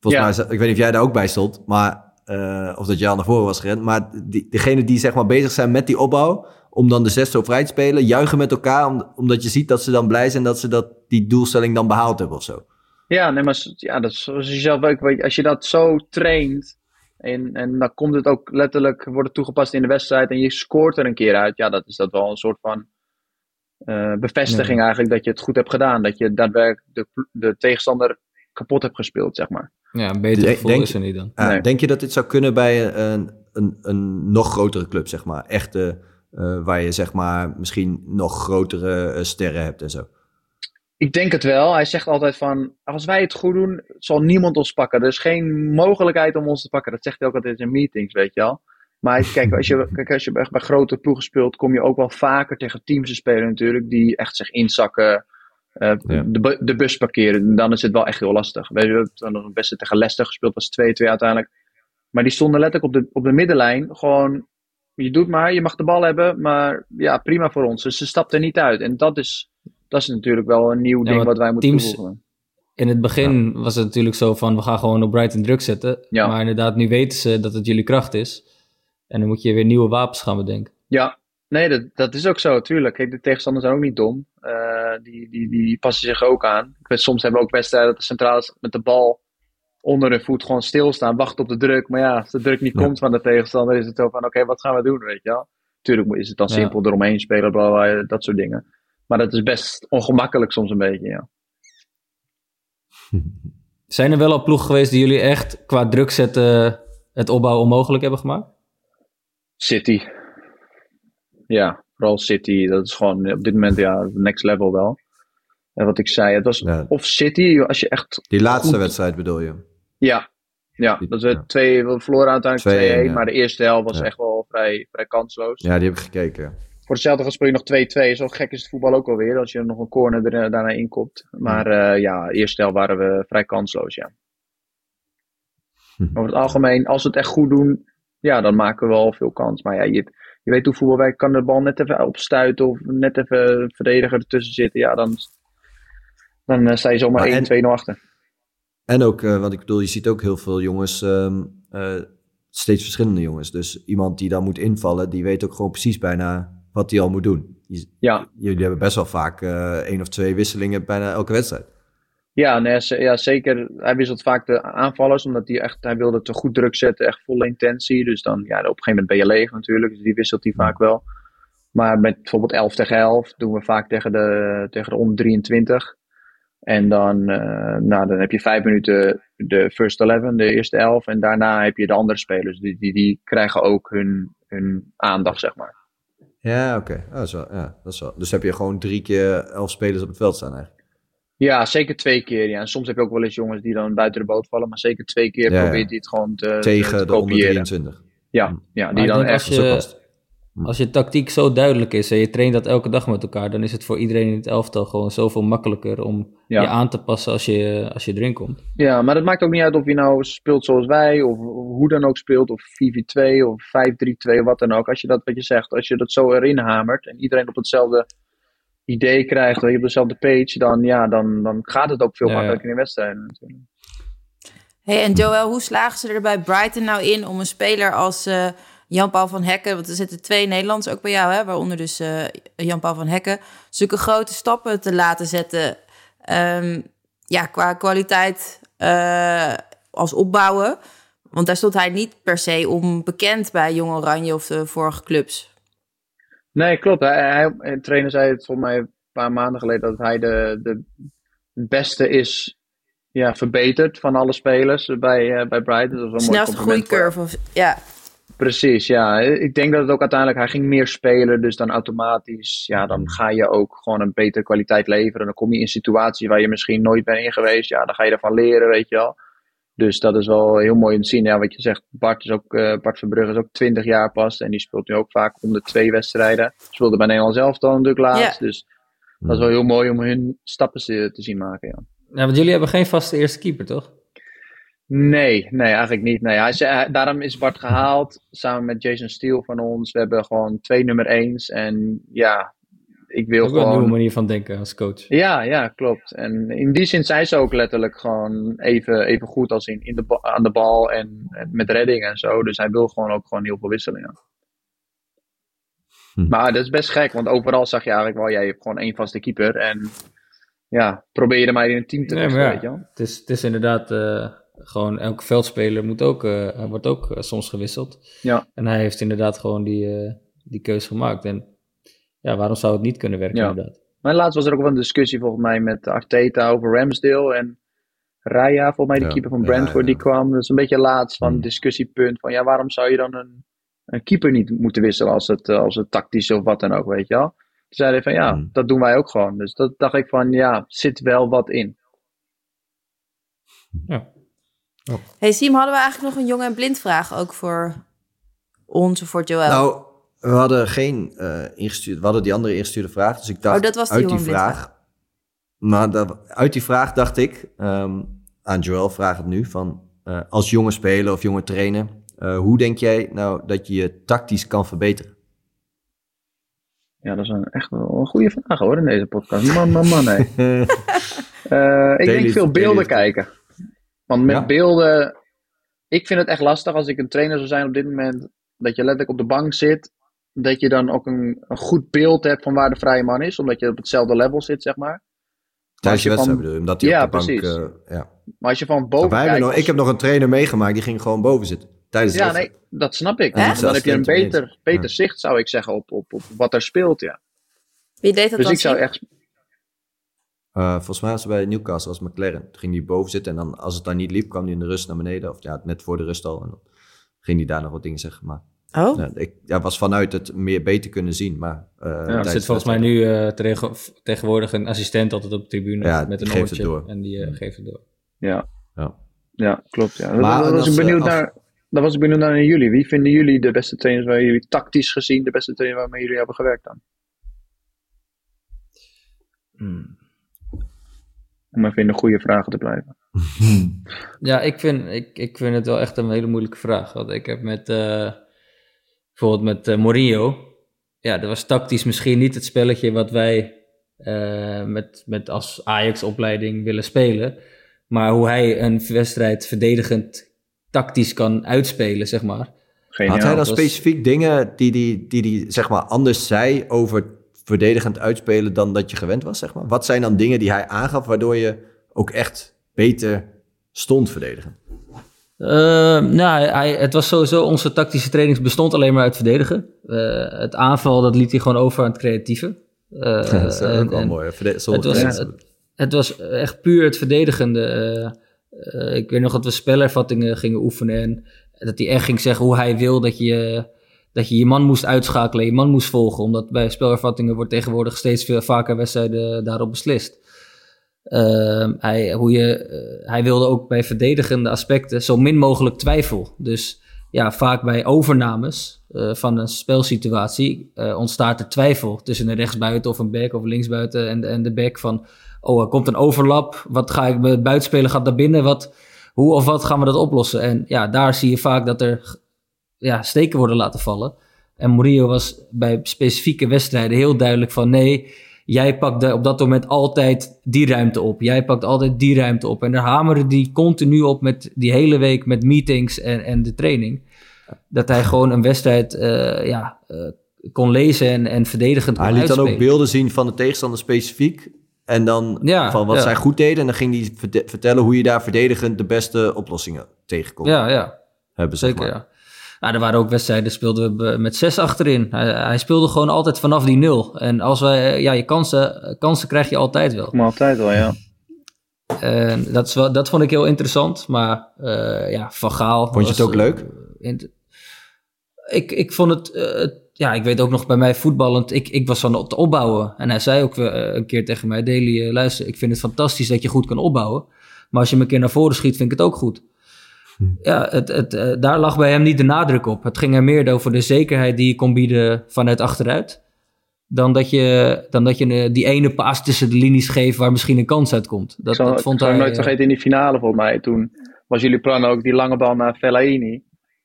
Volgens Ja. mij, ik weet niet of jij daar ook bij stond, maar eh, of dat je al naar voren was gerend. Maar die, degene die zeg maar bezig zijn met die opbouw, om dan de zes zo vrij te spelen, juichen met elkaar, om, omdat je ziet dat ze dan blij zijn dat ze dat, die doelstelling dan behaald hebben of zo. Ja, nee, maar ja, dat is zoals je zelf ook. Als je dat zo traint. En, en dan komt het ook letterlijk, wordt het toegepast in de wedstrijd. En je scoort er een keer uit. Ja, dat is dat wel een soort van eh, bevestiging eigenlijk. Dat je het goed hebt gedaan. Dat je daadwerkelijk de, de tegenstander kapot hebt gespeeld, zeg maar. Ja, een beter Denk- gevoel denk- is er niet dan. Ah, Nee. Denk je dat dit zou kunnen bij een, een, een nog grotere club, zeg maar? Echte, eh, waar je zeg maar misschien nog grotere eh, sterren hebt en zo. Ik denk het wel. Hij zegt altijd van, als wij het goed doen, zal niemand ons pakken. Er is geen mogelijkheid om ons te pakken. Dat zegt hij ook altijd in meetings, weet je wel. Maar kijk, als je, kijk, als je bij, bij grote ploegen speelt, kom je ook wel vaker tegen teams te spelen natuurlijk, die echt zich inzakken, uh, Ja. de, de bus parkeren. En dan is het wel echt heel lastig. Weet je, toen nog het beste tegen Leicester gespeeld was 2-2 uiteindelijk. Maar die stonden letterlijk op de, op de middenlijn. Gewoon, je doet maar, je mag de bal hebben, maar ja, prima voor ons. Dus ze stapten niet uit. En dat is, dat is natuurlijk wel een nieuw Ja, ding wat wij moeten teams- toevoegen. In het begin was het natuurlijk zo van, we gaan gewoon op Brighton druk zetten. Ja. Maar inderdaad, nu weten ze dat het jullie kracht is. En dan moet je weer nieuwe wapens gaan bedenken. Ja, nee, dat, dat is ook zo, tuurlijk. Kijk, de tegenstanders zijn ook niet dom. Eh, die, die, die passen zich ook aan. Ik weet, soms hebben we ook wedstrijden dat de centrales met de bal onder hun voet gewoon stilstaan, wachten op de druk. Maar ja, als de druk niet Ja. komt van de tegenstander, is het zo van, oké, wat gaan we doen, weet je wel. Tuurlijk is het dan Ja. simpel eromheen spelen, bla, bla, dat soort dingen. Maar dat is best ongemakkelijk soms een beetje, ja. Zijn er wel al ploegen geweest die jullie echt qua druk zetten het opbouwen onmogelijk hebben gemaakt? City. Ja, vooral City. Dat is gewoon op dit moment ja, next level wel. En wat ik zei, het was Ja. of City, als je echt Die laatste Goed. wedstrijd bedoel je? Ja, ja dat we twee, we verloren uiteindelijk 2-1, 2-1, ja. maar de eerste helft was echt wel vrij, vrij kansloos. Ja, die heb ik gekeken. Voor hetzelfde geld speel je nog 2-2. Zo gek is het voetbal ook alweer, als je nog een corner er, daarna inkopt. Maar eh, ja, de eerste helft waren we vrij kansloos, ja. Hm. Over het algemeen, als we het echt goed doen, ja, dan maken we wel veel kans. Maar ja, je, je weet hoe voetbal werkt, kan de bal net even opstuiten of net even een verdediger ertussen zitten. Ja, dan, dan eh, sta je zomaar Maar en- 1-2-0 achter. En ook, eh, want ik bedoel, je ziet ook heel veel jongens, ehm, eh, steeds verschillende jongens. Dus iemand die dan moet invallen, die weet ook gewoon precies bijna wat hij al moet doen. Je- Ja, jullie hebben best wel vaak één of twee wisselingen bijna elke wedstrijd. Ja, nee, ja, zeker. Hij wisselt vaak de aanvallers, omdat hij echt, hij wilde te goed druk zetten, echt volle intentie. Dus dan, ja, op een gegeven moment ben je leeg natuurlijk, dus die wisselt hij vaak wel. Maar met bijvoorbeeld 11 tegen 11 doen we vaak tegen de, tegen de onder 23. En dan, eh, nou, dan heb je vijf minuten de first 11, de eerste 11. En daarna heb je de andere spelers, die, die, die krijgen ook hun, hun aandacht, zeg maar. Ja, oké. Wel- ja, dat. Dus heb je gewoon drie keer elf spelers op het veld staan eigenlijk. Ja, zeker twee keer. Ja. En soms heb je ook wel eens jongens die dan buiten de boot vallen, maar zeker twee keer Ja, ja. probeert hij het gewoon te, te Tegen de onder kopiëren. 23. Ja, ja Maar die dan echt. als Zo je, past. als je tactiek zo duidelijk is en je traint dat elke dag met elkaar, dan is het voor iedereen in het elftal gewoon zoveel makkelijker om Ja. je aan te passen als je, als je erin komt. Ja, maar dat maakt ook niet uit of je nou speelt zoals wij, of, of hoe dan ook speelt, of 4-4-2 of 5-3-2, wat dan ook. Als je dat wat je zegt, als je dat zo erin hamert en iedereen op hetzelfde idee krijgt, weet je, op dezelfde page, dan, ja, dan, dan gaat het ook veel Ja, ja. makkelijker in wedstrijden natuurlijk. Hey, en Joël, hoe slagen ze er bij Brighton nou in om een speler als eh, Jan-Paul van Hekken, want er zitten twee Nederlanders ook bij jou, hè, waaronder dus eh, Jan-Paul van Hekken, zulke grote stappen te laten zetten, ehm, ja, qua kwaliteit eh, als opbouwen. Want daar stond hij niet per se om bekend bij Jong Oranje of de vorige clubs. Nee, klopt. Hij, trainer zei het volgens mij een paar maanden geleden dat hij de, de beste is ja, verbeterd van alle spelers bij, eh, bij Brighton. Dat was een mooi Snelste groeicurve. Of, ja, Precies, ja. Ik denk dat het ook uiteindelijk, hij ging meer spelen, dus dan automatisch, ja, dan ga je ook gewoon een betere kwaliteit leveren. Dan kom je in situaties waar je misschien nooit bent in geweest, ja, dan ga je ervan leren, weet je wel. Dus dat is wel heel mooi om te zien. Ja, wat je zegt, Bart, is ook, eh, Bart Verbrugge is ook 20 jaar pas en die speelt nu ook vaak onder twee wedstrijden. Speelde bij Nederland zelf dan natuurlijk laatst, dus dat is wel heel mooi om hun stappen te, te zien maken, ja. Ja, want jullie hebben geen vaste eerste keeper, toch? Nee, nee, eigenlijk niet. Nee, hij, hij- daarom is Bart gehaald, samen met Jason Steele van ons. We hebben gewoon twee nummer eens. En ja, ik wil Ook wel een nieuwe gewoon... manier van denken als coach. Ja, ja, klopt. En in die zin zijn ze ook letterlijk gewoon even, even goed als in, in de, aan de bal en, en met redding en zo. Dus hij wil gewoon ook gewoon heel veel wisselingen. Hm. Maar dat is best gek, want overal zag je eigenlijk wel, jij hebt gewoon één vaste keeper. En ja, probeer je er maar in een team te Nee, ja, weet je wel. Het is, het is inderdaad eh, gewoon elke veldspeler moet ook, eh, wordt ook eh, soms gewisseld. Ja. En hij heeft inderdaad gewoon die, eh, die keuze gemaakt. En ja, waarom zou het niet kunnen werken Ja. inderdaad? Maar laatst was er ook wel een discussie volgens mij met Arteta over Ramsdale en Raya, volgens mij de Ja, keeper van ja, Brentford, ja. die kwam. Dat is een beetje laatst van Hmm. discussiepunt van ja, waarom zou je dan een, een keeper niet moeten wisselen als het, eh, als het tactisch of wat dan ook, weet je wel. Toen zei hij van ja, Hmm. dat doen wij ook gewoon. Dus dat dacht ik van ja, zit wel wat in. Hey Siem, hadden we eigenlijk nog een jong en blind vraag ook voor ons of voor Joël? Nou, we hadden geen eh ingestuurd, we hadden die andere ingestuurde vraag. Dus ik dacht Oh, dat was die uit die vraag. Maar dat- uit die vraag dacht ik, ehm, aan Joel vraag het nu, van eh, als jonge speler of jonge trainer, eh, hoe denk jij nou dat je je tactisch kan verbeteren? Ja, dat is een, echt wel een goede vraag hoor in deze podcast. Man, man, man. Hey. Eh, ik denk veel beelden daily- kijken. Want met Ja? beelden, ik vind het echt lastig als ik een trainer zou zijn op dit moment, dat je letterlijk op de bank zit, dat je dan ook een, een goed beeld hebt van waar de vrije man is, omdat je op hetzelfde level zit, zeg maar. Tijdens je je wedstrijd van- bedoel je, omdat hij Ja, op de bank... precies. eh, ja. Maar als je van boven Wij kijkt, nog, ik heb nog een trainer meegemaakt, die ging gewoon boven zitten. Tijdens de Ja, nee, dat snap ik. En Dan heb je een beter, beter Ja. zicht, zou ik zeggen, op, op, op wat er speelt, ja. Wie deed dat Dus dan? ik zou echt... Eh, volgens mij was het bij Newcastle als McLaren. Toen ging hij boven zitten en dan, als het dan niet liep, kwam hij in de rust naar beneden. Of ja, net voor de rust al. En dan ging hij daar nog wat dingen zeggen. Maar Oh, ja, ik ja, was vanuit het meer beter kunnen zien. Maar, eh, Er tijdens zit volgens mij nu eh, tegen- tegenwoordig een assistent altijd op de tribune Ja, met een geeft het oortje. door. En die eh, geeft het door. Ja, Ja. ja klopt. Ja. Maar Maar, was ik benieuwd als- naar... Dan was ik benieuwd naar jullie. Wie vinden jullie de beste trainers waar jullie tactisch gezien de beste trainer waarmee jullie hebben gewerkt dan? Hmm. Om even in de goede vragen te blijven. Ja, ik vind, ik, ik vind het wel echt een hele moeilijke vraag. Want ik heb met, eh, bijvoorbeeld met eh, Mourinho, ja, dat was tactisch misschien niet het spelletje wat wij eh, met, met als Ajax-opleiding willen spelen. Maar hoe hij een wedstrijd verdedigend tactisch kan uitspelen, zeg maar. Geniaal. Had hij dan was- specifiek dingen die die, die, die zeg maar, anders zei over verdedigend uitspelen dan dat je gewend was? Zeg maar? Wat zijn dan dingen die hij aangaf waardoor je ook echt beter stond verdedigen? Eh, nou, hij, het was sowieso, onze tactische trainings bestond alleen maar uit verdedigen. Eh, het aanval, dat liet hij gewoon over aan het creatieve. Eh, dat is ook en- wel en- mooi. Verde- Het was, het, het was echt puur het verdedigende. eh, eh, ik weet nog dat we spelervattingen gingen oefenen en dat hij echt ging zeggen hoe hij wil dat je, dat je je man moest uitschakelen, je man moest volgen. Omdat bij spelervattingen wordt tegenwoordig steeds veel vaker wedstrijden daarop beslist. Ehm, hij, hoe je, eh, hij wilde ook bij verdedigende aspecten zo min mogelijk twijfel. Dus ja, vaak bij overnames eh, van een spelsituatie eh, ontstaat er twijfel tussen een rechtsbuiten of een back of linksbuiten en, en de back van, oh, er komt een overlap, wat ga ik, het buitenspeler gaat naar binnen, wat, hoe of wat gaan we dat oplossen? En ja, daar zie je vaak dat er ja, steken worden laten vallen. En Mourinho was bij specifieke wedstrijden heel duidelijk van, nee, jij pakt de- op dat moment altijd die ruimte op. Jij pakt altijd die ruimte op. En daar hamerde die continu op met die hele week met meetings en, en de training. Dat hij gewoon een wedstrijd eh, ja, eh, kon lezen en, en verdedigend Hij liet dan ook beelden zien van de tegenstander specifiek. En dan Ja, van wat ja. zij goed deden. En dan ging hij verte- vertellen hoe je daar verdedigend de beste oplossingen tegen kon Ja, ja. hebben. Zeg Zeker, maar. ja. Nou, er waren ook wedstrijden, speelden we met zes achterin. Hij, hij speelde gewoon altijd vanaf die nul. En als wij, ja, je kansen, kansen krijg je altijd wel. Maar altijd wel, ja. En dat, is wel, dat vond ik heel interessant. Maar eh, ja, Van Gaal... Vond je het ook leuk? eh, in- ik, ik vond het... eh, ja, ik weet ook nog bij mij voetballend... Ik, ik was van het opbouwen. En hij zei ook eh, een keer tegen mij... Deli, eh, luister, ik vind het fantastisch dat je goed kan opbouwen. Maar als je me een keer naar voren schiet, vind ik het ook goed. Ja, het, het, eh, daar lag bij hem niet de nadruk op. Het ging er meer over de zekerheid die je kon bieden vanuit achteruit. Dan dat je, dan dat je eh, die ene paas tussen de linies geeft waar misschien een kans uitkomt. Dat, ik zal, dat vond ik hij. nooit eh, vergeten in die finale volgens mij. Toen was jullie plan ook die lange bal naar Fellaini.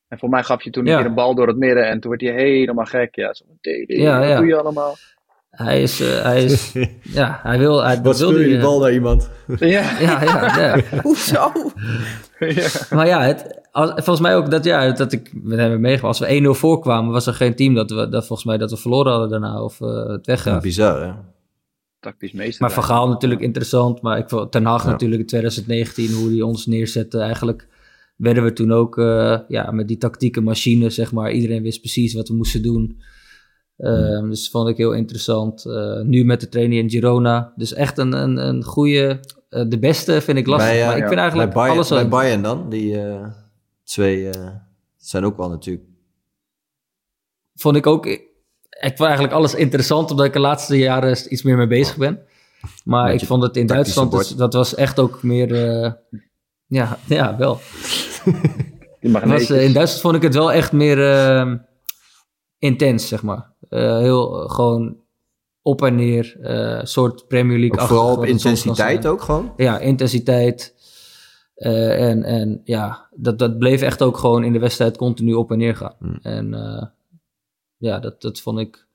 En voor mij gaf je toen Ja. een keer een bal door het midden. En toen werd hij helemaal gek. Ja, zo van, "Dede, Ja, wat ja. doe je allemaal? Hij is, eh, hij is, ja, hij wil, hij Wat wil die, die eh, bal naar iemand? Ja, Ja, ja, ja. hoezo? ja. Maar ja, het, als, volgens mij ook dat, ja, dat ik met hem heb meegemaakt. Als we 1-0 voorkwamen, was er geen team dat, we, dat volgens mij dat we verloren hadden daarna of eh, het Ja, weggaven. bizar, hè? Tactisch meester. Maar Van Gaal natuurlijk interessant. Maar ik vond Ten Hag Ja. natuurlijk in 2019, hoe hij ons neerzette. Eigenlijk werden we toen ook eh, ja, met die tactieke machine, zeg maar. Iedereen wist precies wat we moesten doen. Ehm, Dus vond ik heel interessant. Eh, nu met de training in Girona. Dus echt een, een, een goede... eh, de beste vind ik lastig. Bij, eh, maar ik ja, vind Bij eigenlijk Bayern, alles... bij Bayern dan, die eh, twee eh, zijn ook wel natuurlijk... vond ik ook ik vond eigenlijk alles interessant, omdat ik de laatste jaren iets meer mee bezig ben. Maar ik vond het in Duitsland, dus, dat was echt ook meer... eh, ja, ja, wel. Was, in Duitsland vond ik het wel echt meer eh, intens, zeg maar. Eh, heel eh, gewoon op en neer, eh soort Premier League. Ook vooral op intensiteit ook. gewoon. Ja, intensiteit. En, en ja, dat, dat bleef echt ook gewoon in de wedstrijd continu op en neer gaan. Hmm. En ja, dat, dat vond ik,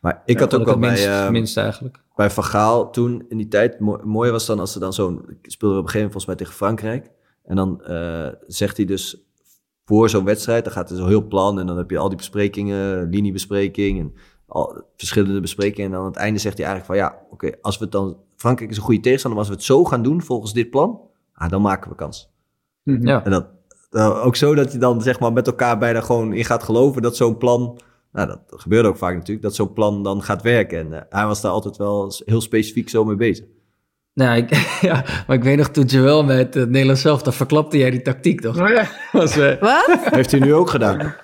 Maar ik ja, had ook wel bij, minst, eh, minst eigenlijk. bij Van Gaal toen in die tijd. Mo mooi was dan als ze dan zo'n... ik Speelde op een gegeven moment volgens mij tegen Frankrijk. En dan zegt hij dus voor zo'n wedstrijd... dan gaat er zo heel plan en dan heb je al die besprekingen... liniebespreking en al, verschillende besprekingen. En dan aan het einde zegt hij eigenlijk van... ja, oké, als we het dan... Frankrijk is een goede tegenstander... maar als we het zo gaan doen volgens dit plan... Ah, dan maken we kans. Mhm. Ja. En dat, eh, ook zo dat je dan zeg maar met elkaar bijna gewoon in gaat geloven dat zo'n plan. Nou, dat gebeurde ook vaak natuurlijk, dat zo'n plan dan gaat werken. En eh, hij was daar altijd wel heel specifiek zo mee bezig. Nou, ik, ja, maar ik weet nog toen Joel met het Nederlands zelf, dan verklapte jij die tactiek toch? Oh ja, Was, eh, Wat? Heeft hij nu ook gedaan?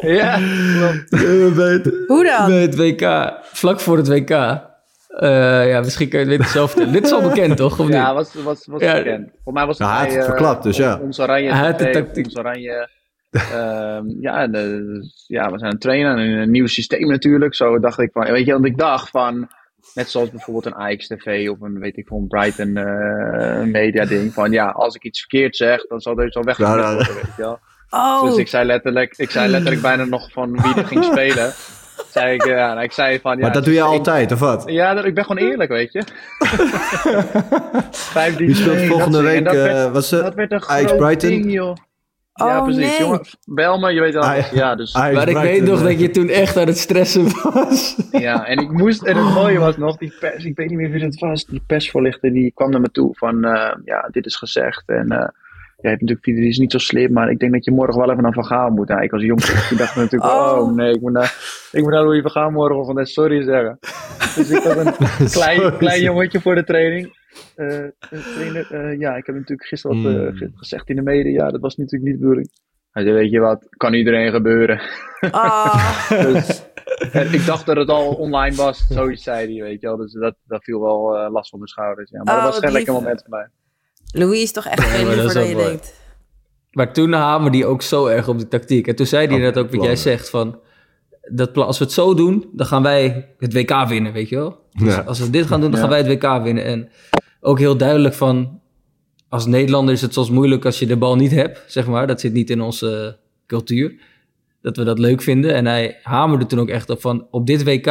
ja het, Hoe dan? bij het WK, vlak voor het WK. Eh, ja, misschien kun je het zelf vertellen. Dit is al bekend toch? Of Ja, niet? was, was, was Ja. bekend. Voor mij was het Nou, hij bij, het eh, verklapt, dus ja. Ons oranje Hij had de tactiek. Ons oranje... ehm, ja, de, ja, we zijn aan het trainen en een nieuw systeem natuurlijk. Zo dacht ik van, weet je, want ik dacht van, net zoals bijvoorbeeld een Ajax TV of een, weet ik veel, een Brighton eh, media ding. Van ja, als ik iets verkeerd zeg, dan zal er zo weg Ja, ja. worden, weet je wel. Oh, Dus ik zei letterlijk, ik zei letterlijk bijna nog van wie er ging spelen. Zei ik, ja, nou, ik zei van, ja, maar dat doe je één- altijd, of wat? Ja, dat, ik ben gewoon eerlijk, weet je. Vijf Wie speelt nee, volgende week? dat werd- eh was dat werd een Ajax groot Brighton? ding, joh. Ja, Oh, precies. nee. Jongen, bel me, je weet wel. Aj- ja, dus, Ajax Maar ik weet nog dat je toen echt aan het stressen was. ja, en ik moest, en het mooie was nog, die pers, ik weet niet meer wie dat was, die persvoorlichter, die kwam naar me toe van, eh, ja, dit is gezegd. En eh, jij hebt natuurlijk, die is niet zo slim, maar ik denk dat je morgen wel even naar Van Gaal moet. Nou, ik als jong, die dacht natuurlijk, Oh. oh, nee, ik moet naar, ik moet naar Louis Van Gaal morgen van dat sorry zeggen. Dus ik was een klein, Sorry. klein jongetje voor de training. Eh, eh, trainer, ja, ik heb natuurlijk gisteren wat eh, Hmm. ge- gezegd in de media. Dat was natuurlijk niet de bedoeling. Hij zei, weet je wat, kan iedereen gebeuren. Ah, Dus, en ik dacht dat het al online was, zoiets zei hij, weet je wel. Dus dat, dat viel wel eh, last van mijn schouders. Ja. Maar Oh, dat was wat geen lekker moment voor mij. Louis is toch echt liever is dan ook je mooi. denkt. Maar toen hamerde hij ook zo erg op die tactiek. En toen zei hij Op net ook wat jij zegt van... Dat als we het zo doen, dan gaan wij het WK winnen, weet je wel? Dus Ja. als we dit gaan doen, dan Ja. gaan wij het WK winnen. En ook heel duidelijk van... Als Nederlander is het soms moeilijk als je de bal niet hebt, zeg maar. Dat zit niet in onze cultuur. Dat we dat leuk vinden. En hij hamerde toen ook echt op van... Op dit WK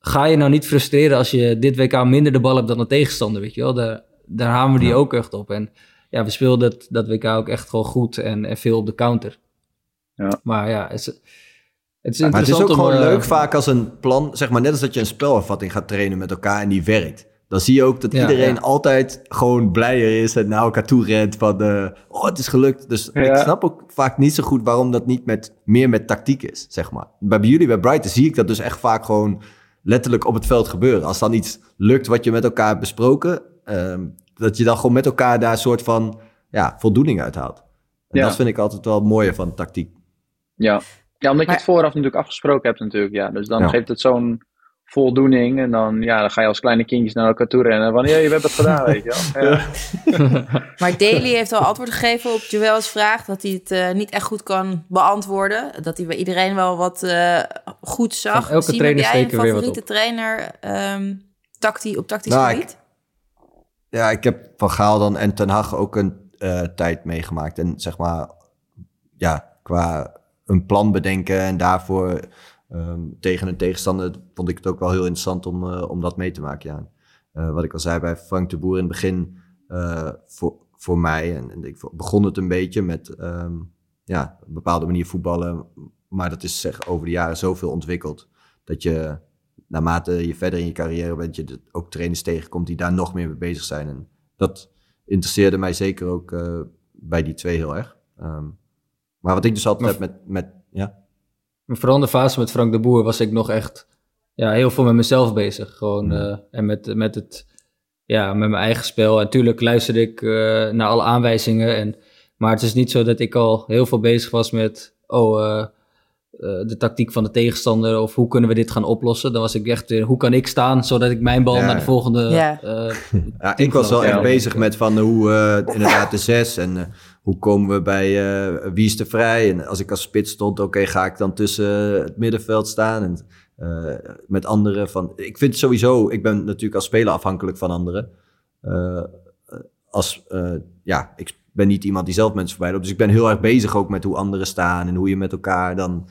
ga je nou niet frustreren als je dit WK minder de bal hebt dan de tegenstander, weet je wel? Daar, daar hamerde hij Ja. ook echt op. En ja, we speelden dat, dat WK ook echt gewoon goed en, en veel op de counter. Ja. Maar ja, het is, het is Maar het is ook om, gewoon eh, leuk vaak als een plan, zeg maar net als dat je een spelervatting gaat trainen met elkaar en die werkt. Dan zie je ook dat Ja, iedereen ja. altijd gewoon blijer is en naar elkaar toe rent van, eh, oh het is gelukt. Dus ik snap ook vaak niet zo goed waarom dat niet met, meer met tactiek is, zeg maar. Bij jullie, bij Brighton, zie ik dat dus echt vaak gewoon letterlijk op het veld gebeuren. Als dan iets lukt wat je met elkaar hebt besproken, ehm, dat je dan gewoon met elkaar daar een soort van ja, voldoening uit haalt. En Ja. dat vind ik altijd wel het mooie van tactiek. Ja, ja omdat je Maar- het vooraf natuurlijk afgesproken hebt natuurlijk. Ja. Dus dan Ja. geeft het zo'n voldoening. En dan, ja, dan ga je als kleine kindjes naar elkaar toe rennen. Van, ja, je hebt het gedaan, weet je wel. Ja. Maar Daly heeft al antwoord gegeven op Joel's vraag dat hij het eh, niet echt goed kan beantwoorden. Dat hij bij iedereen wel wat eh, goed zag. Van elke Siem, trainer jij een steken weer wat favoriete trainer ehm tactie, op tactisch Nou, ik- gebied? Ja, ik heb Van Gaal dan en Ten Hag ook een eh, tijd meegemaakt. En zeg maar, ja, qua een plan bedenken en daarvoor ehm, tegen een tegenstander vond ik het ook wel heel interessant om, eh, om dat mee te maken. Ja. Eh, wat ik al zei bij Frank de Boer in het begin, eh, voor, voor mij, en, en ik begon het een beetje met ehm, ja, een bepaalde manier voetballen. Maar dat is zeg, over de jaren zoveel ontwikkeld dat je naarmate je verder in je carrière bent, je ook trainers tegenkomt die daar nog meer mee bezig zijn. En dat interesseerde mij zeker ook bij die twee heel erg. Ehm, maar wat ik dus altijd Maar- heb met, met ja, Maar vooral in de fase met Frank de Boer was ik nog echt ja, heel veel met mezelf bezig. Gewoon, Ja. eh, en met, met, het, ja, met mijn eigen spel. En natuurlijk luisterde ik eh, naar alle aanwijzingen. En, maar het is niet zo dat ik al heel veel bezig was met... Oh, eh, eh, de tactiek van de tegenstander of hoe kunnen we dit gaan oplossen. Dan was ik echt weer, hoe kan ik staan zodat ik mijn bal Ja. naar de volgende... Ja. eh, Ja, ik was wel echt bezig met van hoe eh, inderdaad de zes en eh, hoe komen we bij eh, wie is er vrij. En als ik als spits stond, oké, ga ik dan tussen het middenveld staan en eh, met anderen van. Ik vind sowieso, ik ben natuurlijk als speler afhankelijk van anderen. Eh, als, ja, ik ben niet iemand die zelf mensen voorbij loopt, dus ik ben heel erg bezig ook met hoe anderen staan en hoe je met elkaar dan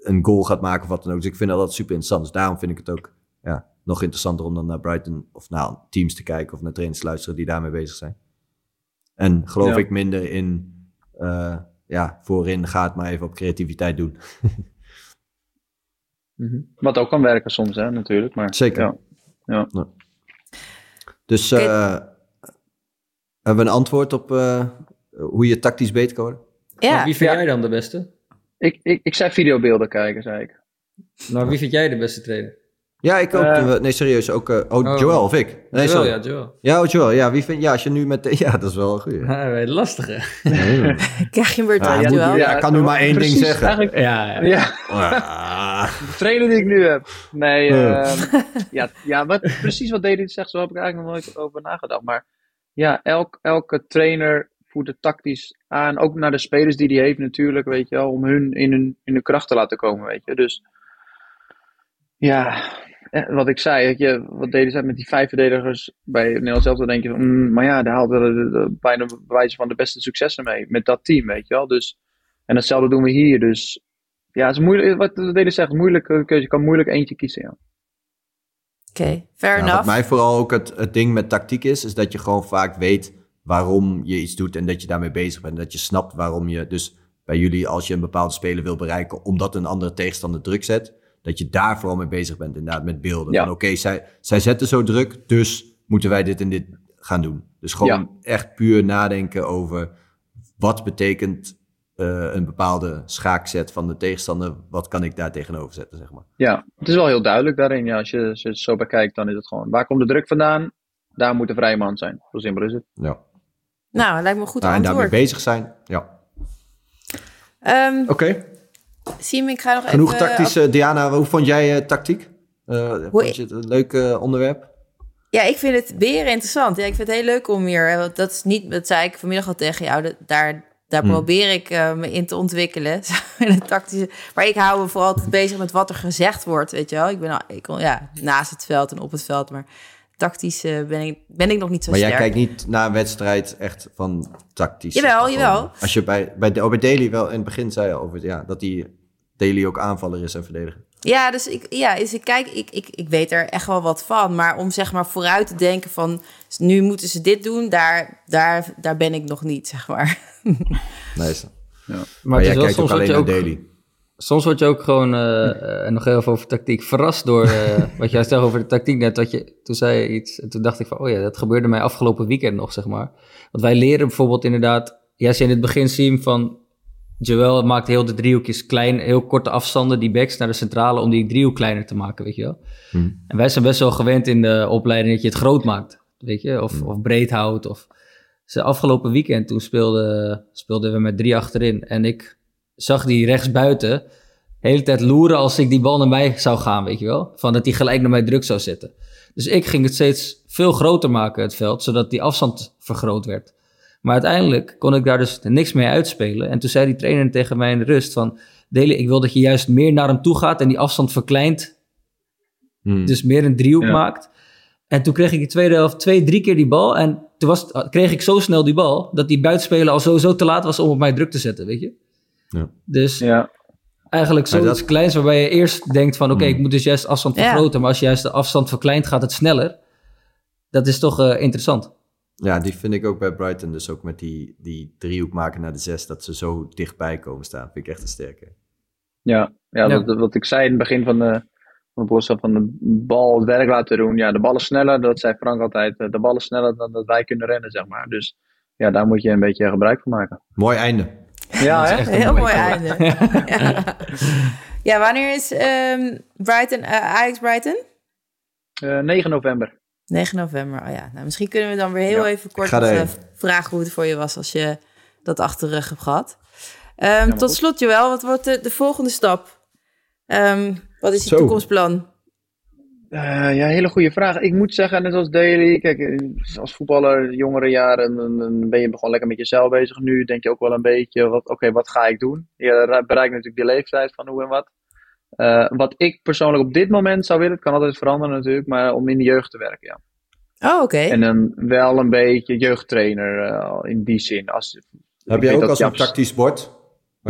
een goal gaat maken of wat dan ook. Dus ik vind dat altijd super interessant. Dus daarom vind ik het ook ja, nog interessanter om dan naar Brighton of naar teams te kijken of naar trainers te luisteren die daarmee bezig zijn. En geloof Ja. ik minder in, eh, ja, voorin gaat maar even op creativiteit doen. mhm. Wat ook kan werken soms, hè, natuurlijk. Maar, Zeker. Ja. Dus Oké. eh, hebben we een antwoord op eh, hoe je tactisch beter kan worden? Maar Ja, wie vind Ja. jij dan de beste? Ik, ik, ik zei videobeelden kijken, zei ik. Nou, wie vind jij de beste trainer? Ja, ik ook. Eh. nee, serieus. Ook, eh, oh, Oh. Joel of ik? Nee, Joel, sorry. ja, Joel. Ja, oh, Joel. Ja, wie vind, ja, als je nu met... Ja, dat is wel een goeie. Ja, lastige. krijg je Ja, aan, moet- Joël. ja. ik kan nu maar één ding zeggen. Eigenlijk, Ja, ja. ja, Ah. de trainer die ik nu heb. Nee, Ja. ehm, ja, ja wat, precies wat David zegt, zo heb ik eigenlijk nog nooit over nagedacht. Maar ja, elk, elke trainer voert het tactisch aan. Ook naar de spelers die hij heeft natuurlijk, weet je wel. Om hun in hun, in hun kracht te laten komen, weet je. Dus ja, eh, wat ik zei, je, wat David zei met die vijf verdedigers bij Nederland zelf, dan denk je van, mm, maar ja, daar haalden we de- de- bijna bewijzen van de beste successen mee. Met dat team, weet je wel. Dus, en datzelfde doen we hier, dus ja, het is moeilijk, wat David zegt, moeilijke keuze. Je kan moeilijk eentje kiezen, ja. Oké, fair Ja, enough. wat mij vooral ook het, het ding met tactiek is, is dat je gewoon vaak weet waarom je iets doet en dat je daarmee bezig bent. Dat je snapt waarom je, dus bij jullie, als je een bepaalde speler wil bereiken, omdat een andere tegenstander druk zet, dat je daar vooral mee bezig bent, inderdaad, met beelden. Ja. Van oké, zij, zij zetten zo druk, dus moeten wij dit en dit gaan doen. Dus gewoon echt puur nadenken over wat betekent eh, een bepaalde schaakzet van de tegenstander, wat kan ik daar tegenover zetten, zeg maar. Ja, het is wel heel duidelijk daarin. Ja, als je, als je het zo bekijkt, dan is het gewoon, waar komt de druk vandaan? Daar moet de vrije man zijn. Zo simpel is het. Ja. Nou, lijkt me een goed Nou, en daarmee bezig zijn, ja. Ehm Oké. Siem, ik ga nog Genoeg even... tactisch. Diana, hoe vond jij eh, tactiek? Eh, Hoe- vond je het een leuk eh, onderwerp? Ja, ik vind het weer interessant. Ja, ik vind het heel leuk om hier... want Dat, is niet, dat zei ik vanmiddag al tegen jou. Dat, daar daar Hmm. probeer ik me in te ontwikkelen. In het tactische. Maar ik hou me vooral altijd bezig met wat er gezegd wordt. Weet je wel? Ik ben al, ik, ja, naast het veld en op het veld. Maar tactisch eh, ben, ik, ben ik nog niet zo Maar jij sterk. kijkt niet naar een wedstrijd echt van tactisch. Jawel, Gewoon, jawel. Als je bij, bij, oh, bij Daly wel in het begin zei je over ja, dat die Daly ook aanvaller is en verdediger. Ja, dus ik, ja, dus ik kijk, ik, ik, ik weet er echt wel wat van. Maar om zeg maar vooruit te denken van nu moeten ze dit doen, daar, daar, daar ben ik nog niet, zeg maar. Nice. Maar, Maar, het jij is kijkt ook soms alleen naar je ook, Daly. Soms word je ook gewoon, eh, eh, nog heel even over tactiek, verrast door eh, wat jij zegt over de tactiek net. Dat je, toen zei je iets en toen dacht ik van, oh ja, dat gebeurde mij afgelopen weekend nog, zeg maar. Want wij leren bijvoorbeeld inderdaad, jij zei in het begin, Siem, van Joel maakt heel de driehoekjes klein, heel korte afstanden, die backs naar de centrale, om die driehoek kleiner te maken, weet je wel. Hmm. En wij zijn best wel gewend in de opleiding dat je het groot maakt, weet je, of, of breed houdt. Of... Dus afgelopen weekend toen speelden, speelden we met drie achterin en ik zag die rechtsbuiten de hele tijd loeren als ik die bal naar mij zou gaan, weet je wel. Van dat hij gelijk naar mij druk zou zetten. Dus ik ging het steeds veel groter maken, het veld, zodat die afstand vergroot werd. Maar uiteindelijk kon ik daar dus niks mee uitspelen. En toen zei die trainer tegen mij in de rust van... Dele, ik wil dat je juist meer naar hem toe gaat en die afstand verkleint. Hmm. Dus meer een driehoek Ja. maakt. En toen kreeg ik de tweede helft twee, drie keer die bal. En toen was, kreeg ik zo snel die bal dat die buitenspeler al sowieso te laat was om op mij druk te zetten, weet je. Ja. Dus Ja, eigenlijk zoiets dat- kleins waarbij je eerst denkt van... oké, Hmm. ik moet dus juist de afstand Ja. vergroten. Maar als je juist de afstand verkleint, gaat het sneller. Dat is toch eh, interessant. Ja, die vind ik ook bij Brighton. Dus ook met die, die driehoek maken naar de zes, dat ze zo dichtbij komen staan. Vind ik echt een sterke. ja, ja, Ja. Wat, wat ik zei in het begin van de, van de boodschap van de bal het werk laten doen. Ja, de bal is sneller, dat zei Frank altijd. eh, De bal is sneller dan dat wij kunnen rennen, zeg maar. Dus ja, daar moet je een beetje gebruik van maken. Mooi einde. Ja, hè? echt Een heel mooi einde. ja. ja, wanneer is ehm, Brighton, eh, Ajax Brighton? Eh, 9 november. 9 november. Oh ja, nou, misschien kunnen we dan weer heel Ja, even kort vragen hoe het voor je was als je dat achter de rug hebt gehad. Ehm, tot goed. slot, Joël, wat wordt de, de volgende stap? Ehm, wat is je Zo. toekomstplan? Eh, ja, hele goede vraag. Ik moet zeggen, net als Daily, kijk, eh, als voetballer, jongere jaren, dan, dan ben je gewoon lekker met jezelf bezig. Nu denk je ook wel een beetje, wat, oké, wat ga ik doen? Je bereikt natuurlijk die leeftijd van hoe en wat. Eh, wat ik persoonlijk op dit moment zou willen, het kan altijd veranderen natuurlijk, maar om in de jeugd te werken, ja. Oh, oké. En dan wel een beetje jeugdtrainer eh, in die zin. Als, Heb jij ook als een tactisch bord?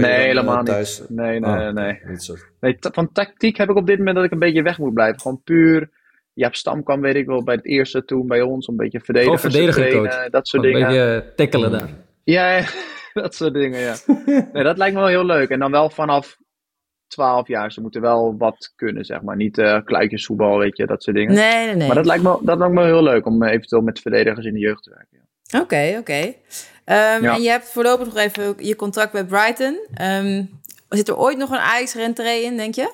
Nee, eh, helemaal niet. thuis- Nee, nee, Ah, nee. niet zo. Nee, van tactiek heb ik op dit moment dat ik een beetje weg moet blijven. Gewoon puur. Jaap Stam kwam, weet ik wel, bij het eerste toen bij ons. Een beetje verdedigen. Gewoon verdedigen, trainen, Dat soort Een dingen. beetje tackelen daar. Ja, ja, dat soort dingen, ja. Nee, dat lijkt me wel heel leuk. En dan wel vanaf 12 jaar. Ze moeten wel wat kunnen, zeg maar. Niet eh kluitjesvoetbal, weet je, dat soort dingen. Nee, nee, nee. Maar dat lijkt, me, dat lijkt me heel leuk om eh, eventueel met verdedigers in de jeugd te werken. ja. Oké, oké. Ehm, Ja. En je hebt voorlopig nog even je contract bij Brighton. Ehm, zit er ooit nog een Ajax-rentree in, denk je?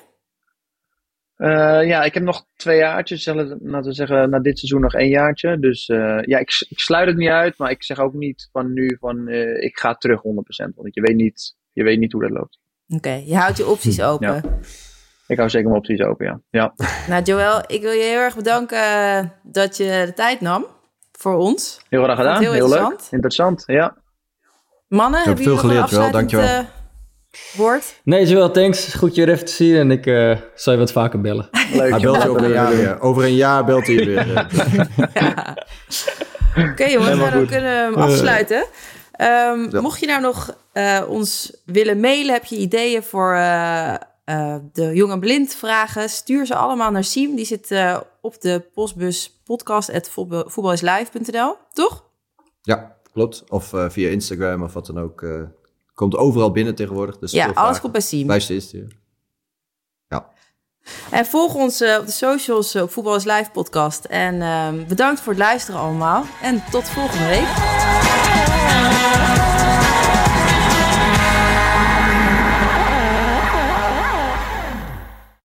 Eh, ja, ik heb nog twee jaartjes. Laten we zeggen, na dit seizoen nog één jaartje. Dus eh, ja, ik, ik sluit het niet uit. Maar ik zeg ook niet van nu van eh, ik ga terug 100%. Want je weet niet, je weet niet hoe dat loopt. Oké, je houdt je opties open. Ja. Ik hou zeker mijn opties open, ja. ja. Nou, Joël, ik wil je heel erg bedanken dat je de tijd nam voor ons. Heel graag gedaan. Heel Heel, leuk. interessant. Interessant, ja. Mannen, heb hebben veel geleerd, Joël. afsluitend eh, woord? Nee, Joel, thanks. Goed je er even te zien en ik eh, zal je wat vaker bellen. Leuk. Hij belt je over een jaar weer. Over een jaar belt hij weer. Ja. Oké jongens, dan kunnen we hem afsluiten. Ehm, Ja. Mocht je nou nog eh, ons willen mailen, heb je ideeën voor eh, de Jong en Blind vragen, stuur ze allemaal naar Siem. Die zit eh, op de postbus podcast.voetbalislive.nl, toch? Ja, klopt. Of eh, via Instagram of wat dan ook. komt overal binnen tegenwoordig. Dus Ja, alles komt bij Siem. Blijf ze insturen. En volg ons op de socials op Voetbal is Live podcast. En ehm, bedankt voor het luisteren allemaal. En tot volgende week.